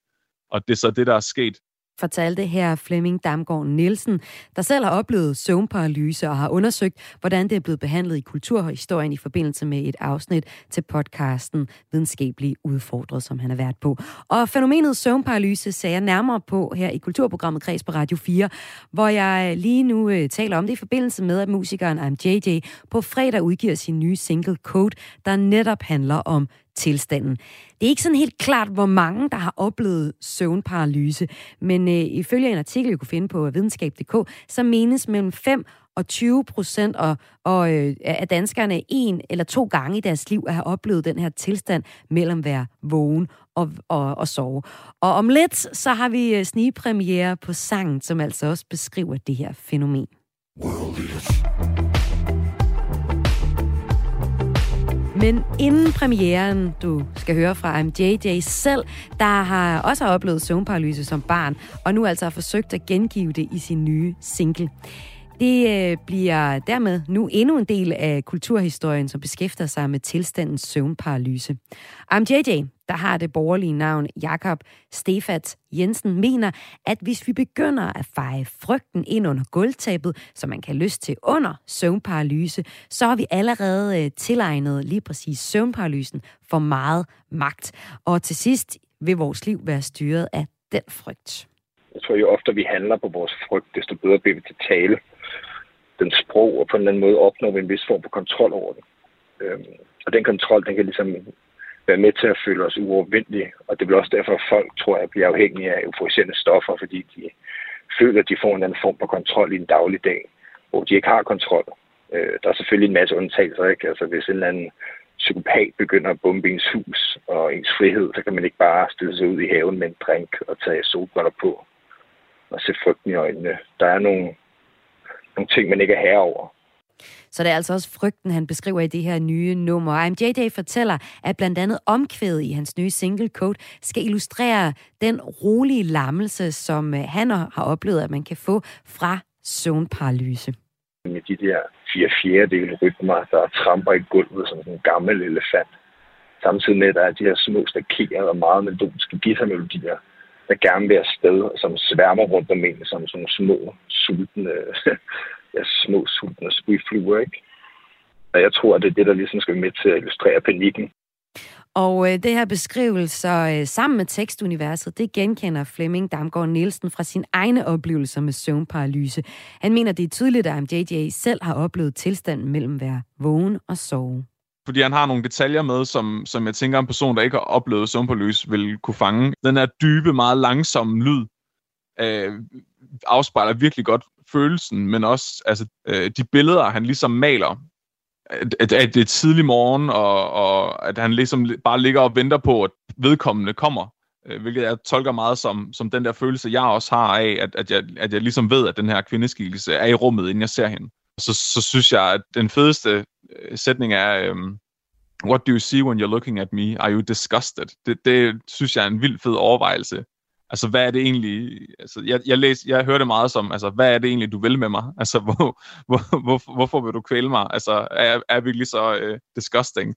og det er så det, der er sket fortalte her Flemming Damgaard Nielsen, der selv har oplevet søvnparalyse og har undersøgt, hvordan det er blevet behandlet i kulturhistorien i forbindelse med et afsnit til podcasten Videnskabelig Udfordret, som han har været på. Og fænomenet søvnparalyse ser jeg nærmere på her i kulturprogrammet Kreds på Radio 4, hvor jeg lige nu øh, taler om det i forbindelse med, at musikeren JJ på fredag udgiver sin nye single Code, der netop handler om tilstanden. Det er ikke sådan helt klart, hvor mange, der har oplevet søvnparalyse, men øh, ifølge en artikel, jeg kunne finde på videnskab.dk, så menes mellem 5 og 20 procent og, og, øh, af danskerne en eller to gange i deres liv at have oplevet den her tilstand mellem at være vågen og, og, og sove. Og om lidt, så har vi øh, snigpremiere på sangen, som altså også beskriver det her fænomen. World men inden premieren, du skal høre fra MJJ selv, der har også oplevet søvnparalyse som barn, og nu altså har forsøgt at gengive det i sin nye single. Det øh, bliver dermed nu endnu en del af kulturhistorien, som beskæfter sig med tilstandens søvnparalyse. JJ, der har det borgerlige navn Jakob Stefat Jensen, mener, at hvis vi begynder at feje frygten ind under gulvtæppet, som man kan lyst til under søvnparalyse, så har vi allerede øh, tilegnet lige præcis søvnparalysen for meget magt. Og til sidst vil vores liv være styret af den frygt. Jeg tror, jo oftere vi handler på vores frygt, desto bedre bliver vi til tale den sprog, og på en eller anden måde opnår vi en vis form for kontrol over det. Øhm, og den kontrol, den kan ligesom være med til at føle os uovervindelige, og det er også derfor, at folk, tror jeg, bliver afhængige af euforiserende stoffer, fordi de føler, at de får en anden form for kontrol i en daglig dag, hvor de ikke har kontrol. Øh, der er selvfølgelig en masse undtagelser, ikke? Altså hvis en eller anden psykopat begynder at bombe ens hus og ens frihed, så kan man ikke bare stille sig ud i haven med en drink og tage solbriller på og se frygten i øjnene. Der er nogle nogle ting, man ikke er herre over. Så det er altså også frygten, han beskriver i det her nye nummer. IMJJ fortæller, at blandt andet omkvædet i hans nye single Code skal illustrere den rolige lammelse, som øh, han har oplevet, at man kan få fra søvnparalyse. Med de der fire fjerdedele rytmer, der tramper i gulvet som en gammel elefant. Samtidig med, at der er de her små stakerede og meget melodiske guitarmelodier, der gerne vil afsted, og som sværmer rundt om en, som sådan små, sultne, ja, små, sultne spyfluer, ikke? Og jeg tror, at det er det, der ligesom skal med til at illustrere panikken. Og øh, det her beskrivelse øh, sammen med tekstuniverset, det genkender Flemming Damgaard Nielsen fra sin egne oplevelser med søvnparalyse. Han mener, det er tydeligt, at MJJ selv har oplevet tilstanden mellem at være vågen og sove fordi han har nogle detaljer med, som, som jeg tænker, en person, der ikke har oplevet søvnpålys, vil kunne fange. Den her dybe, meget langsomme lyd øh, afspejler virkelig godt følelsen, men også altså, øh, de billeder, han ligesom maler, at, at, at det er tidlig morgen, og, og at han ligesom bare ligger og venter på, at vedkommende kommer. Øh, hvilket jeg tolker meget som, som den der følelse, jeg også har af, at, at, jeg, at jeg ligesom ved, at den her kvindeskikkelse er i rummet, inden jeg ser hende. Så, så synes jeg, at den fedeste øh, sætning er, øhm, What do you see when you're looking at me? Are you disgusted? Det, det synes jeg er en vild fed overvejelse. Altså, hvad er det egentlig? Altså, jeg, jeg, læs, jeg hører det meget som, altså, hvad er det egentlig, du vil med mig? Altså, hvor, hvor, hvor, hvorfor vil du kvæle mig? Altså, er, er jeg virkelig så øh, disgusting?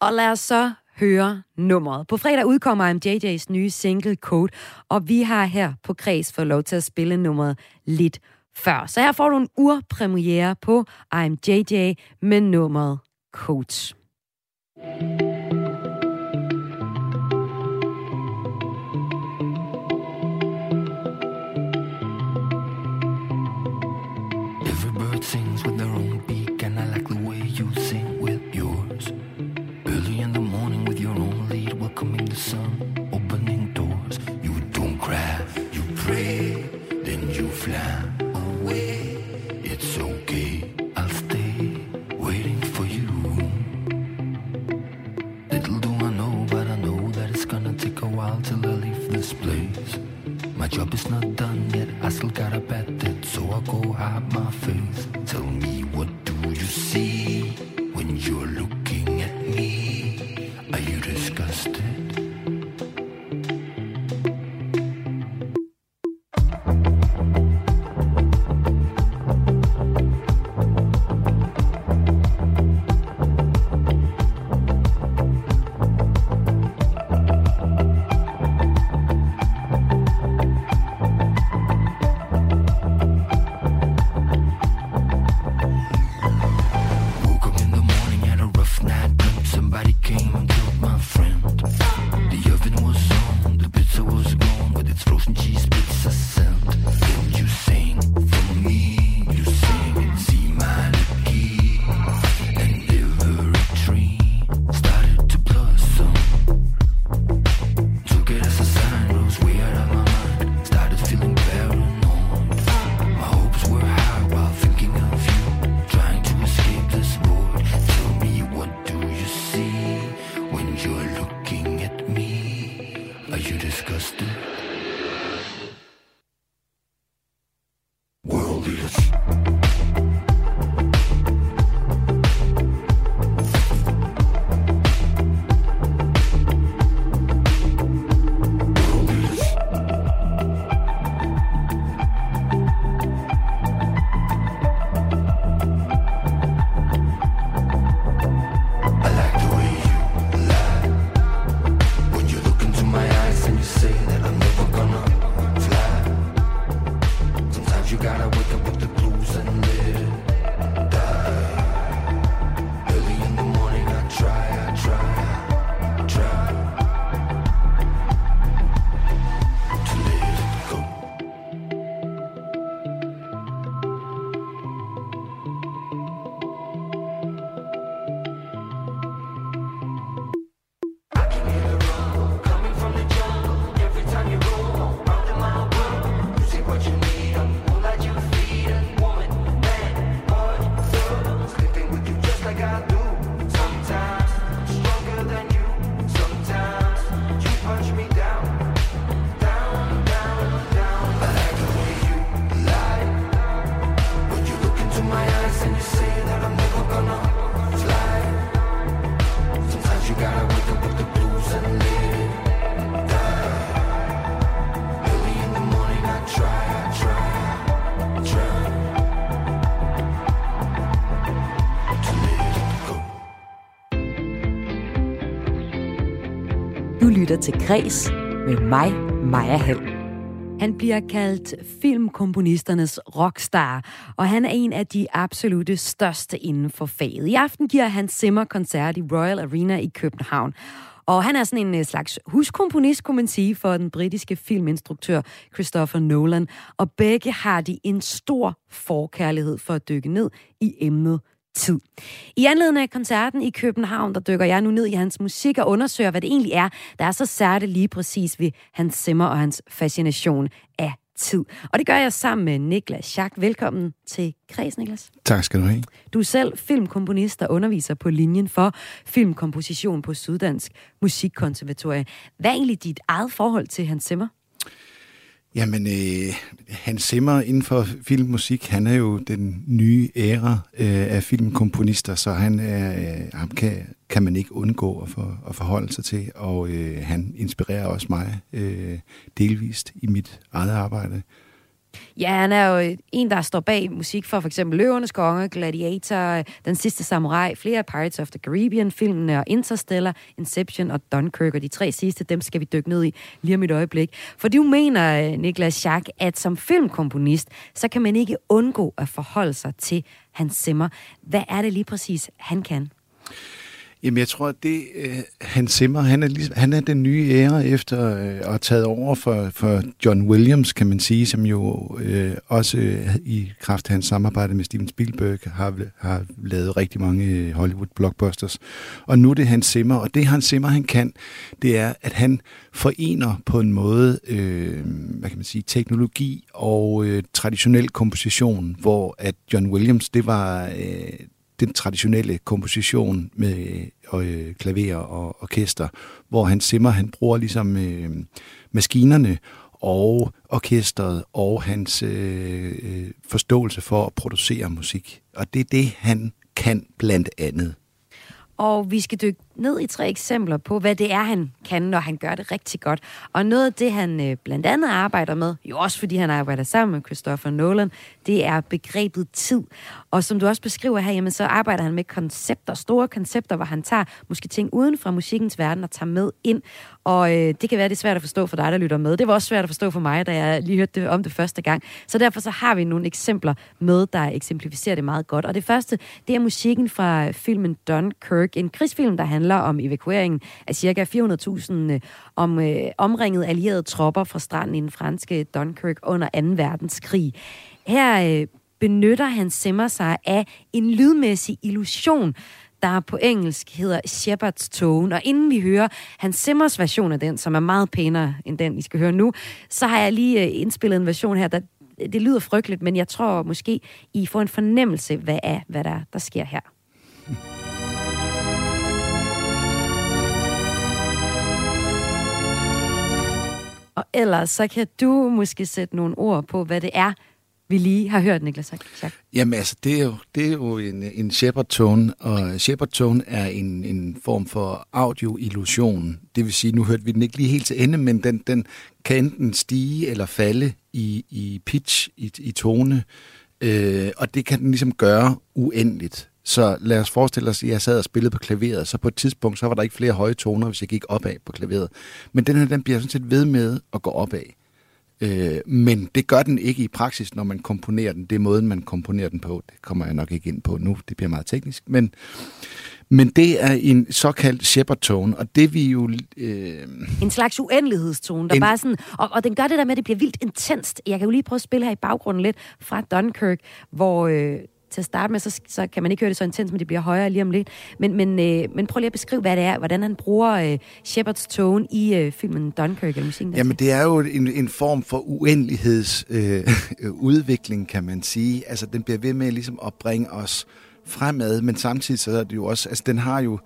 Og lad os så høre nummeret. På fredag udkommer MJJ's nye single Code, og vi har her på Kreds fået lov til at spille nummeret lidt før. Så her får du en urpremiere på I'm JJ med nummeret Coach. Every bird sings with their own beak and I like the way you sing with yours. Early in the morning with your own lead welcoming the sun, opening doors. You don't cry, you pray, then you fly. Lytter til Græs med mig, Maja Hall. Han bliver kaldt filmkomponisternes rockstar, og han er en af de absolute største inden for faget. I aften giver han Simmer koncert i Royal Arena i København. Og han er sådan en øh, slags huskomponist, kunne man sige, for den britiske filminstruktør Christopher Nolan. Og begge har de en stor forkærlighed for at dykke ned i emnet tid. I anledning af koncerten i København, der dykker jeg nu ned i hans musik og undersøger, hvad det egentlig er, der er så særligt lige præcis ved hans simmer og hans fascination af tid. Og det gør jeg sammen med Niklas Schack. Velkommen til Kreds, Niklas. Tak skal du have. Du er selv filmkomponist og underviser på linjen for filmkomposition på Syddansk Musikkonservatorie. Hvad er egentlig dit eget forhold til Hans Zimmer? Jamen, øh, Hans Zimmer inden for filmmusik, han er jo den nye æra øh, af filmkomponister, så han er, øh, ham kan, kan man ikke undgå at, for, at forholde sig til, og øh, han inspirerer også mig øh, delvist i mit eget arbejde. Ja, han er jo en, der står bag musik for for eksempel Løvernes Konge, Gladiator, Den Sidste Samurai, flere Pirates of the Caribbean-filmene og Interstellar, Inception og Dunkirk, og de tre sidste, dem skal vi dykke ned i lige om et øjeblik. For du mener, øh, Niklas Schack, at som filmkomponist, så kan man ikke undgå at forholde sig til Hans Zimmer. Hvad er det lige præcis, han kan? Jamen, jeg tror, at det, øh, Hans Zimmer, han er, ligesom, han er den nye ære efter øh, at have taget over for, for John Williams, kan man sige, som jo øh, også øh, i kraft af hans samarbejde med Steven Spielberg har, har lavet rigtig mange øh, Hollywood-blockbusters. Og nu er det Hans Zimmer, og det Hans Zimmer, han kan, det er, at han forener på en måde, øh, hvad kan man sige, teknologi og øh, traditionel komposition, hvor at John Williams, det var... Øh, den traditionelle komposition med øh, øh, klaver og orkester, hvor han simmer, han bruger ligesom øh, maskinerne og orkestret og hans øh, øh, forståelse for at producere musik. Og det er det, han kan blandt andet. Og vi skal dykke ned i tre eksempler på, hvad det er, han kan, når han gør det rigtig godt. Og noget af det, han øh, blandt andet arbejder med, jo også fordi han arbejder sammen med Christopher Nolan, det er begrebet tid. Og som du også beskriver her, jamen, så arbejder han med koncepter, store koncepter, hvor han tager måske ting uden fra musikkens verden og tager med ind. Og øh, det kan være, det er svært at forstå for dig, der lytter med. Det var også svært at forstå for mig, da jeg lige hørte det om det første gang. Så derfor så har vi nogle eksempler med, der eksemplificerer det meget godt. Og det første, det er musikken fra filmen Dunkirk, en krigsfilm, der handler om evakueringen af ca. 400.000 øh, om, øh, omringede allierede tropper fra stranden i den franske Dunkirk under 2. verdenskrig. Her øh, benytter han simmer sig af en lydmæssig illusion, der på engelsk hedder Shepard's Tone. Og inden vi hører Hans Simmers version af den, som er meget pænere end den, I skal høre nu, så har jeg lige øh, indspillet en version her, der det lyder frygteligt, men jeg tror måske, I får en fornemmelse hvad af, hvad der, der sker her. Og ellers så kan du måske sætte nogle ord på, hvad det er, vi lige har hørt, Niklas Schack. Jamen altså, det er jo, det er jo en, en Shepard tone, og Shepard tone er en, en form for audio-illusion. Det vil sige, nu hørte vi den ikke lige helt til ende, men den, den kan enten stige eller falde i, i pitch, i, i tone, øh, og det kan den ligesom gøre uendeligt. Så lad os forestille os, at jeg sad og spillede på klaveret, så på et tidspunkt, så var der ikke flere høje toner, hvis jeg gik opad på klaveret. Men den her, den bliver sådan set ved med at gå opad. Øh, men det gør den ikke i praksis, når man komponerer den. Det er måden, man komponerer den på. Det kommer jeg nok ikke ind på nu. Det bliver meget teknisk. Men, men det er en såkaldt shepherd tone, og det vi jo... Øh, En slags uendelighedstone, der En- bare sådan... Og, og den gør det der med, at det bliver vildt intenst. Jeg kan jo lige prøve at spille her i baggrunden lidt fra Dunkirk, hvor... Øh, til at starte med, så, så kan man ikke høre det så intens, men det bliver højere lige om lidt. Men, men, øh, men prøv lige at beskrive, hvad det er, hvordan han bruger øh, Shepards tone i øh, filmen Dunkirk, eller musikken der. Jamen, det er jo en, en form for uendelighedsudvikling, øh, udvikling, kan man sige. Altså, den bliver ved med ligesom at bringe os fremad, men samtidig så er det jo også... Altså, den har jo...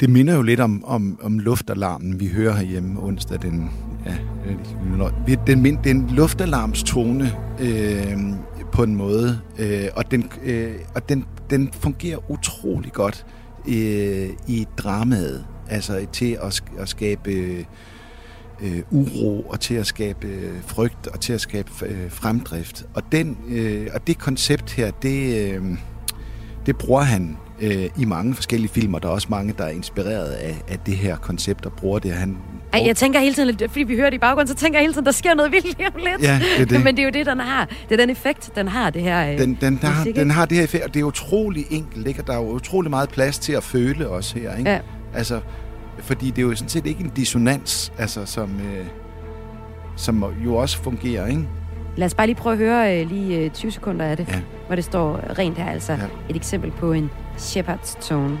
Det minder jo lidt om, om, om luftalarmen, vi hører herhjemme onsdag. Den, ja, den, min- det er en luftalarmstone øh, på en måde, øh, og, den, øh, og den, den fungerer utrolig godt øh, i dramaet. Altså til at, at skabe... Øh, øh, uro og til at skabe øh, frygt og til at skabe øh, fremdrift. Og, den, øh, og det koncept her, det, øh, det bruger han øh, i mange forskellige filmer. Der er også mange, der er inspireret af, af det her koncept og bruger det. Han, ej, jeg tænker hele tiden, lidt- fordi vi hører det i baggrunden, så tænker jeg hele tiden, der sker noget vildt lige om lidt. Ja, det er det. Men det er jo det, den har. Det er den effekt, den har, det her øh, den, den, der, har, musik, den har det her effekt, og det er utrolig enkelt, ikke? Og der er jo utrolig meget plads til at føle også her, ikke? Ja. Altså, fordi det er jo sådan set ikke en dissonans, altså, som, øh, som jo også fungerer, ikke? Lad os bare lige prøve at høre øh, lige øh, 20 sekunder af det, Ja. hvor det står rent her, altså Ja. et eksempel på en Shepard's tone.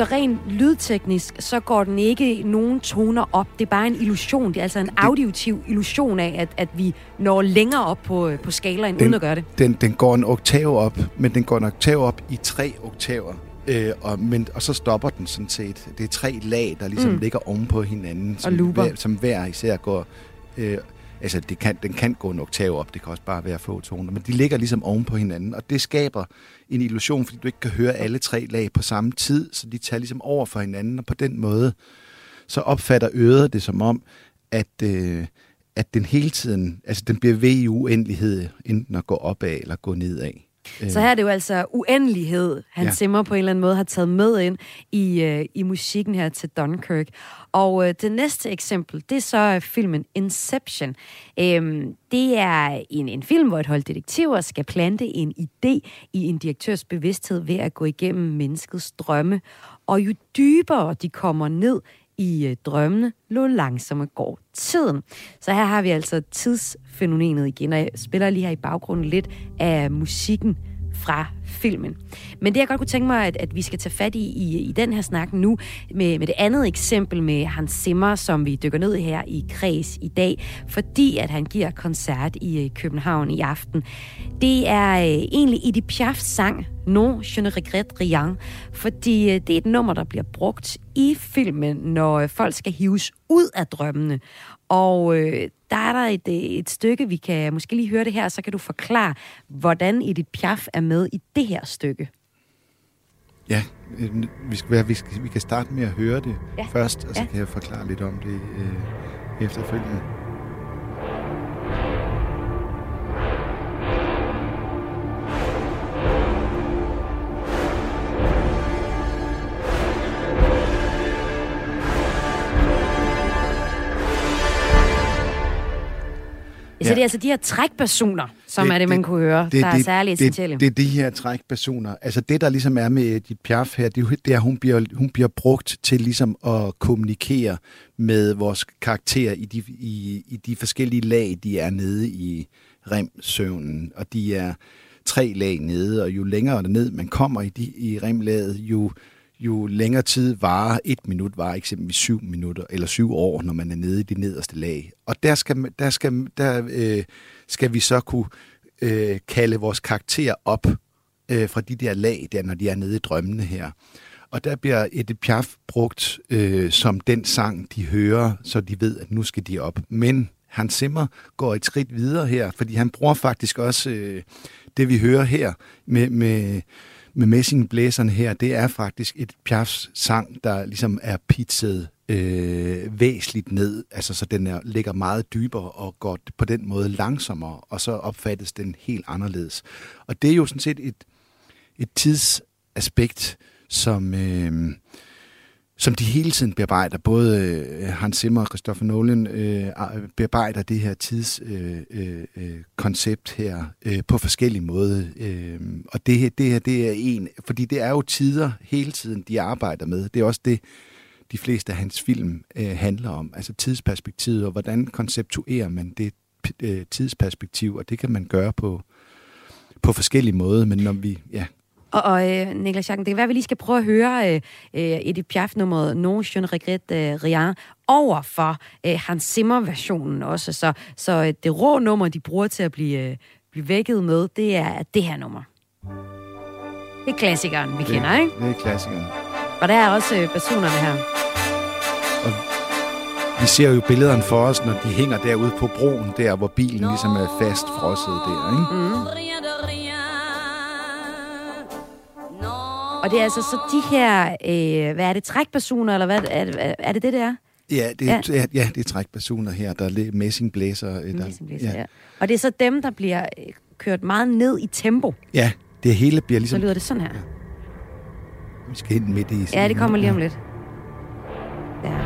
Så rent lydteknisk, så går den ikke nogen toner op. Det er bare en illusion. Det er altså en auditiv illusion af, at, at vi når længere op på, øh, på skalaen, uden at gøre det. Den, den går en oktav op, men den går en oktav op i tre oktaver. Øh, og, men, og så stopper den sådan set. Det er tre lag, der ligesom Mm. ligger oven på hinanden. Som. Hver, som hver især går... Øh, altså, det kan, den kan gå en oktav op. Det kan også bare være få toner. Men de ligger ligesom oven på hinanden. Og det skaber en illusion, fordi du ikke kan høre alle tre lag på samme tid. Så de tager ligesom over for hinanden. Og på den måde, så opfatter øret det som om, at... Øh, at den hele tiden, altså den bliver ved i uendelighed, enten at gå opad eller gå nedad. Så her er det jo altså uendelighed, han ja. Simmer på en eller anden måde har taget med ind i, øh, i musikken her til Dunkirk. Og øh, det næste eksempel, det er så øh, filmen Inception. Øhm, det er en, en film, hvor et hold detektiver skal plante en idé i en direktørs bevidsthed ved at gå igennem menneskets drømme. Og jo dybere de kommer ned i øh, drømmene, lå langsomme går tiden. Så her har vi altså tidsfænomenet igen, og jeg spiller lige her i baggrunden lidt af musikken fra filmen. Men det, jeg godt kunne tænke mig, at, at vi skal tage fat i, i i den her snak nu, med, med det andet eksempel med Hans Zimmer, som vi dykker ned i her i Kreds i dag, fordi at han giver koncert i øh, København i aften. Det er øh, egentlig Edith Piafs sang Non, je ne regrette rien, fordi øh, det er et nummer, der bliver brugt i filmen, når øh, folk skal hives ud af drømmene. Og øh, der er der et, øh, et stykke, vi kan måske lige høre det her, så kan du forklare, hvordan Edith Piaf er med i det her stykke. Ja, øh, vi, skal, vi, skal, vi kan starte med at høre det Ja. først, og så ja. kan jeg forklare lidt om det øh, efterfølgende. Ja. Så det er altså de her trækpersoner, som det, er det, man kunne høre, det, der er særligt essentielle. Det, det er de her trækpersoner. Altså det, der ligesom er med Edith Piaf her, det er, det er at hun bliver, hun bliver brugt til ligesom at kommunikere med vores karakterer i de, i, i de forskellige lag, de er nede i remsøvnen. Og de er tre lag nede, og jo længere ned man kommer i, de, i remlaget, jo, jo længere tid varer et minut, varer eksempelvis syv minutter eller syv år, når man er nede i det nederste lag. Og der skal, der skal, der, øh, skal vi så kunne øh, kalde vores karakter op øh, fra de der lag, der, når de er nede i drømmene her. Og der bliver et Piaf brugt øh, som den sang, de hører, så de ved, at nu skal de op. Men Hans Zimmer går et skridt videre her, fordi han bruger faktisk også øh, det, vi hører her med, med, med messingblæserne her. Det er faktisk et Piafs sang, der ligesom er pizzet øh, væsentligt ned, altså så den er, ligger meget dybere og går på den måde langsommere, og så opfattes den helt anderledes. Og det er jo sådan set et, et tidsaspekt, som, øh, som de hele tiden bearbejder. Både øh, Hans Zimmer og Christopher Nolan øh, bearbejder det her tidskoncept øh, øh, øh, koncept her øh, på forskellige måder. Øh, og det her, det her, det er en, fordi det er jo tider hele tiden, de arbejder med. Det er også det, de fleste af hans film øh, handler om. Altså tidsperspektivet, og hvordan konceptuerer man det øh, tidsperspektiv, og det kan man gøre på, på forskellige måder, men når vi, ja, og, og øh, Niklas Jacken, det kan være, at vi lige skal prøve at høre øh, øh, Edith Piaf-nummeret Non, je ne regrette øh, rien over for øh, Hans Zimmer-versionen også. Så, så øh, det rå nummer, de bruger til at blive, øh, blive vækket med, det er det her nummer. Det er klassikeren, vi kender, ikke? det er klassikeren. Og der er også øh, personerne her. Vi ser jo billederne for os, når de hænger derude på broen, der hvor bilen ligesom er fast frosset der, ikke? Mm. Og det er altså så de her, øh, hvad er det, trækpersoner, eller hvad er det, er det det, det er? Ja, det, Ja. ja. Ja, ja, det er trækpersoner her, der er lidt messingblæser. øh, Der, Messingblæser, ja. Og det er så dem, der bliver øh, kørt meget ned i tempo. ja, det hele bliver Så ligesom... lyder det sådan her. Vi skal ind midt i... Ja, det kommer lige om lidt. Ja.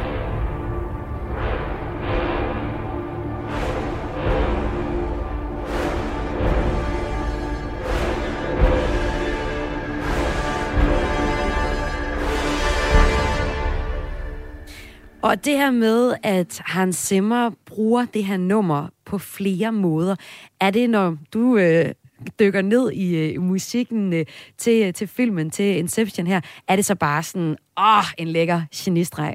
Og det her med, at Hans Zimmer bruger det her nummer på flere måder, er det, når du øh, dykker ned i øh, musikken øh, til, til filmen, til Inception her, er det så bare sådan, åh, en lækker genistreg?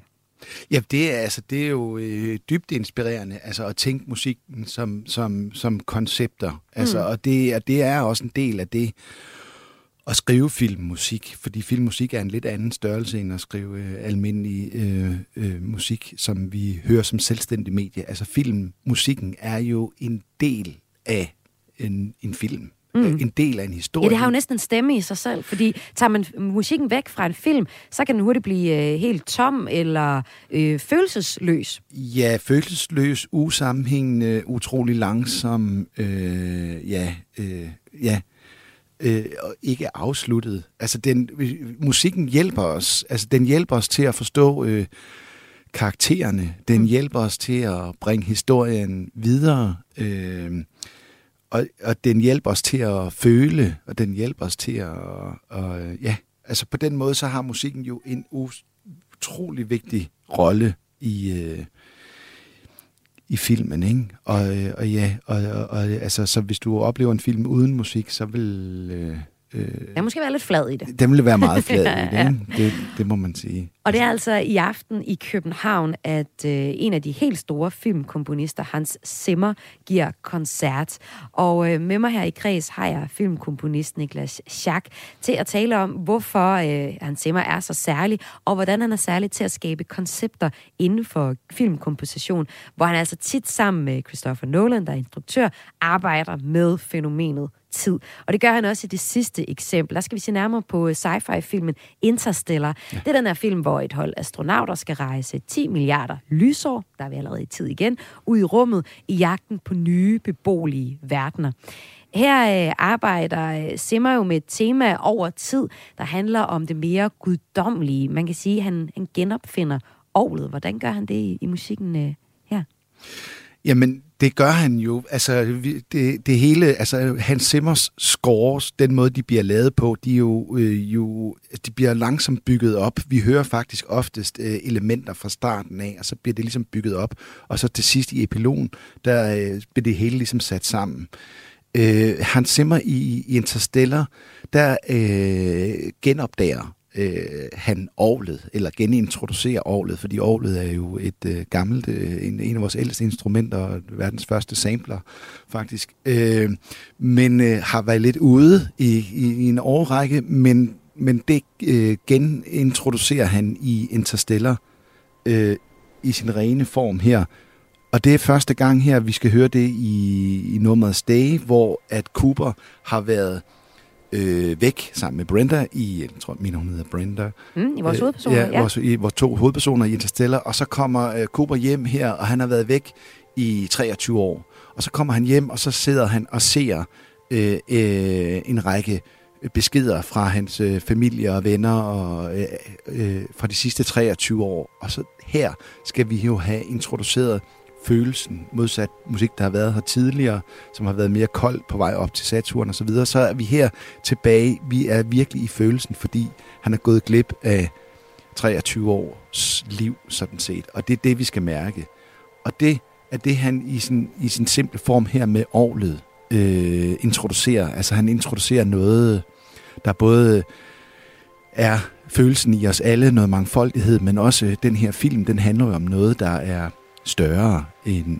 Ja, det er, altså, det er jo øh, dybt inspirerende altså, at tænke musikken som, som, som koncepter. Altså, Mm. Og det, er- det er også en del af det at skrive filmmusik, fordi filmmusik er en lidt anden størrelse end at skrive øh, almindelig øh, øh, musik, som vi hører som selvstændig medie. Altså filmmusikken er jo en del af en, en film. Mm. Mm. En del af en historie. Ja, det har jo næsten en stemme i sig selv, fordi tager man musikken væk fra en film, så kan den hurtigt blive øh, helt tom eller øh, følelsesløs. Ja, følelsesløs, usammenhængende, utrolig langsom, øh, ja, øh, ja, øh, og ikke afsluttet. Altså, den, musikken hjælper os, altså, den hjælper os til at forstå øh, karaktererne, den hjælper os til at bringe historien videre, øh, og, og den hjælper os til at føle, og den hjælper os til at, og, ja, altså på den måde, så har musikken jo en utrolig vigtig rolle i, øh, i filmen, ikke? Og, øh, og ja, og, og, og altså, så hvis du oplever en film uden musik, så vil, øh, Øh, Jeg måske være lidt flad i det. den ville være meget flad Ja, i det, ja. det, det må man sige. Og det er altså i aften i København, at øh, en af de helt store filmkomponister, Hans Zimmer, giver koncert. Og øh, med mig her i kreds har jeg filmkomponist Niklas Schack til at tale om, hvorfor øh, Hans Zimmer er så særlig, og hvordan han er særlig til at skabe koncepter inden for filmkomposition, hvor han altså tit sammen med Christopher Nolan, der er instruktør, arbejder med fænomenet tid. Og det gør han også i det sidste eksempel. Der skal vi se nærmere på øh, sci-fi-filmen Interstellar. Ja. Det er den her film, hvor et hold astronauter skal rejse 10 milliarder lysår, der er vi allerede i tid igen, ud i rummet i jagten på nye beboelige verdener. Her øh, arbejder øh, Simmer jo med et tema over tid, der handler om det mere guddommelige. Man kan sige, at han, han genopfinder ovlet. Hvordan gør han det i, i musikken øh, her? Jamen, det gør han jo. Altså, det, det hele, altså Hans Simmers scores, den måde, de bliver lavet på, de er jo, øh, jo de bliver langsomt bygget op. Vi hører faktisk oftest øh, elementer fra starten af, og så bliver det ligesom bygget op. Og så til sidst i epilogen, der øh, bliver det hele ligesom sat sammen. Øh, Hans Zimmer i, i Interstellar, der øh, genopdager øh, han ovlet, eller genintroducerer ovlet, fordi ovlet er jo et øh, gammelt, øh, en, en af vores ældste instrumenter, verdens første sampler faktisk, øh, men øh, har været lidt ude i, i, i en årrække, men, men det øh, genintroducerer han i Interstellar øh, i sin rene form her, og det er første gang her, vi skal høre det i, i nummeret Stay, hvor at Cooper har været øh, væk sammen med Brenda i, jeg tror, min hun hedder Brenda. Mm, I vores Øh, hovedpersoner, ja. ja. Vores, i vores to hovedpersoner i Interstellar. Og så kommer øh, Cooper hjem her, og han har været væk i 23 år. Og så kommer han hjem, og så sidder han og ser øh, øh, en række beskeder fra hans øh, familie og venner og øh, øh, fra de sidste 23 år. Og så her skal vi jo have introduceret følelsen, modsat musik, der har været her tidligere, som har været mere kold på vej op til Saturn og så videre, så er vi her tilbage. Vi er virkelig i følelsen, fordi han er gået glip af 23 års liv, sådan set. Og det er det, vi skal mærke. Og det er det, han i sin, i sin simple form her med ovlet øh, introducerer. Altså han introducerer noget, der både er følelsen i os alle, noget mangfoldighed, men også den her film, den handler jo om noget, der er større end,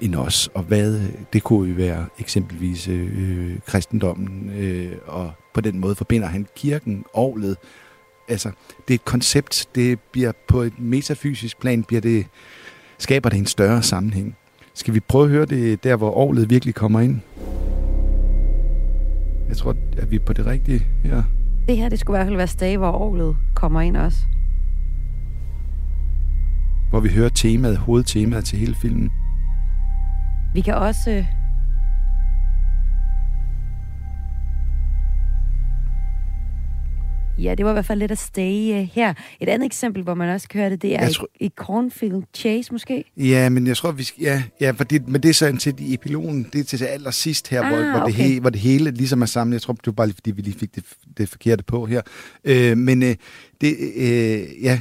end os. Og hvad det kunne jo være eksempelvis øh, kristendommen, øh, og på den måde forbinder han kirken, ovlet. Altså, det er et koncept, det bliver på et metafysisk plan, bliver det, skaber det en større sammenhæng. Skal vi prøve at høre det der, hvor ovlet virkelig kommer ind? Jeg tror, at vi er på det rigtige her. Det her, det skulle i hvert fald være stage, hvor orglet kommer ind også. Hvor vi hører temaet, hovedtemaet til hele filmen. Vi kan også... øh, Ja, det var i hvert fald lidt at stay uh, her. Et andet eksempel, hvor man også kan høre det, det er Jeg i, tror- i Cornfield Chase måske. Ja, men jeg tror, vi skal... Ja, ja fordi, men det er sådan til i epilogen, det er til allersidst her, Ah, hvor, hvor, det okay. he, hvor det hele ligesom er sammen. Jeg tror, det var bare lige, fordi vi lige fik det, det forkerte på her. Øh, men øh, det... Øh, ja,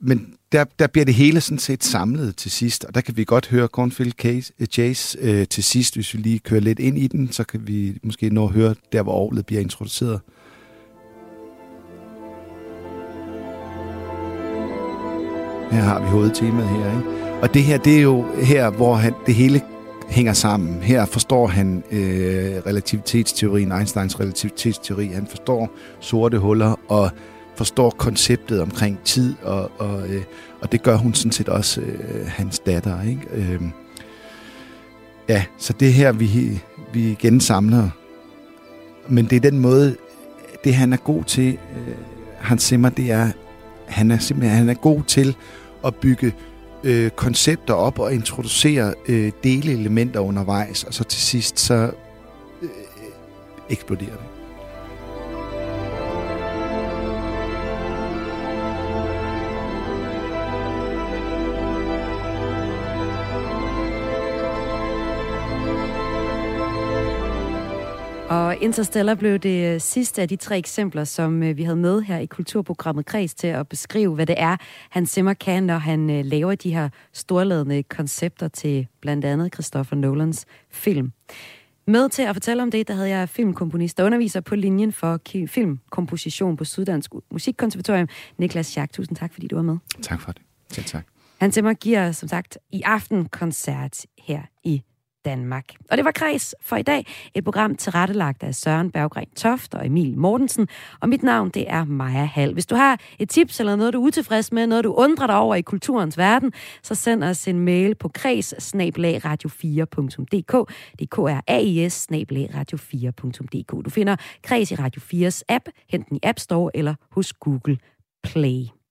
men der, der bliver det hele sådan set samlet til sidst, og der kan vi godt høre Cornfield Case, eh, Chase øh, til sidst. Hvis vi lige kører lidt ind i den, så kan vi måske nå at høre der, hvor ovlet bliver introduceret. Her har vi hovedtemaet her, ikke? Og det her, det er jo her, hvor han, det hele hænger sammen. Her forstår han øh, relativitetsteorien, Einsteins relativitetsteori. Han forstår sorte huller og forstår konceptet omkring tid, og, og, øh, og det gør hun sådan set også øh, hans datter. Ikke? Øh, ja, så det her, vi, vi gensamler. Men det er den måde, det han er god til, øh, Hans Zimmer, det er, han er simpelthen han er god til at bygge øh, koncepter op og introducere øh, delelementer undervejs, og så til sidst så øh, eksploderer det. Og Interstellar blev det øh, sidste af de tre eksempler, som øh, vi havde med her i kulturprogrammet Kreds til at beskrive, hvad det er, han Zimmer kan, når han øh, laver de her storladende koncepter til blandt andet Christopher Nolans film. Med til at fortælle om det, der havde jeg filmkomponist og underviser på linjen for filmkomposition på Syddansk Musikkonservatorium, Niklas Schack. Tusind tak, fordi du var med. Tak for det. Selv tak. Hans Zimmer giver, som sagt, i aften koncert her i Danmark. Og det var Kreds for i dag. Et program tilrettelagt af Søren Berggren Toft og Emil Mortensen. Og mit navn, det er Maja Hall. Hvis du har et tips eller noget, du er utilfreds med, noget du undrer dig over i kulturens verden, så send os en mail på kreds radio4.dk. Det er k r a i s radio4.dk. Du finder Kreds i Radio 4's app. Hent den i App Store eller hos Google Play.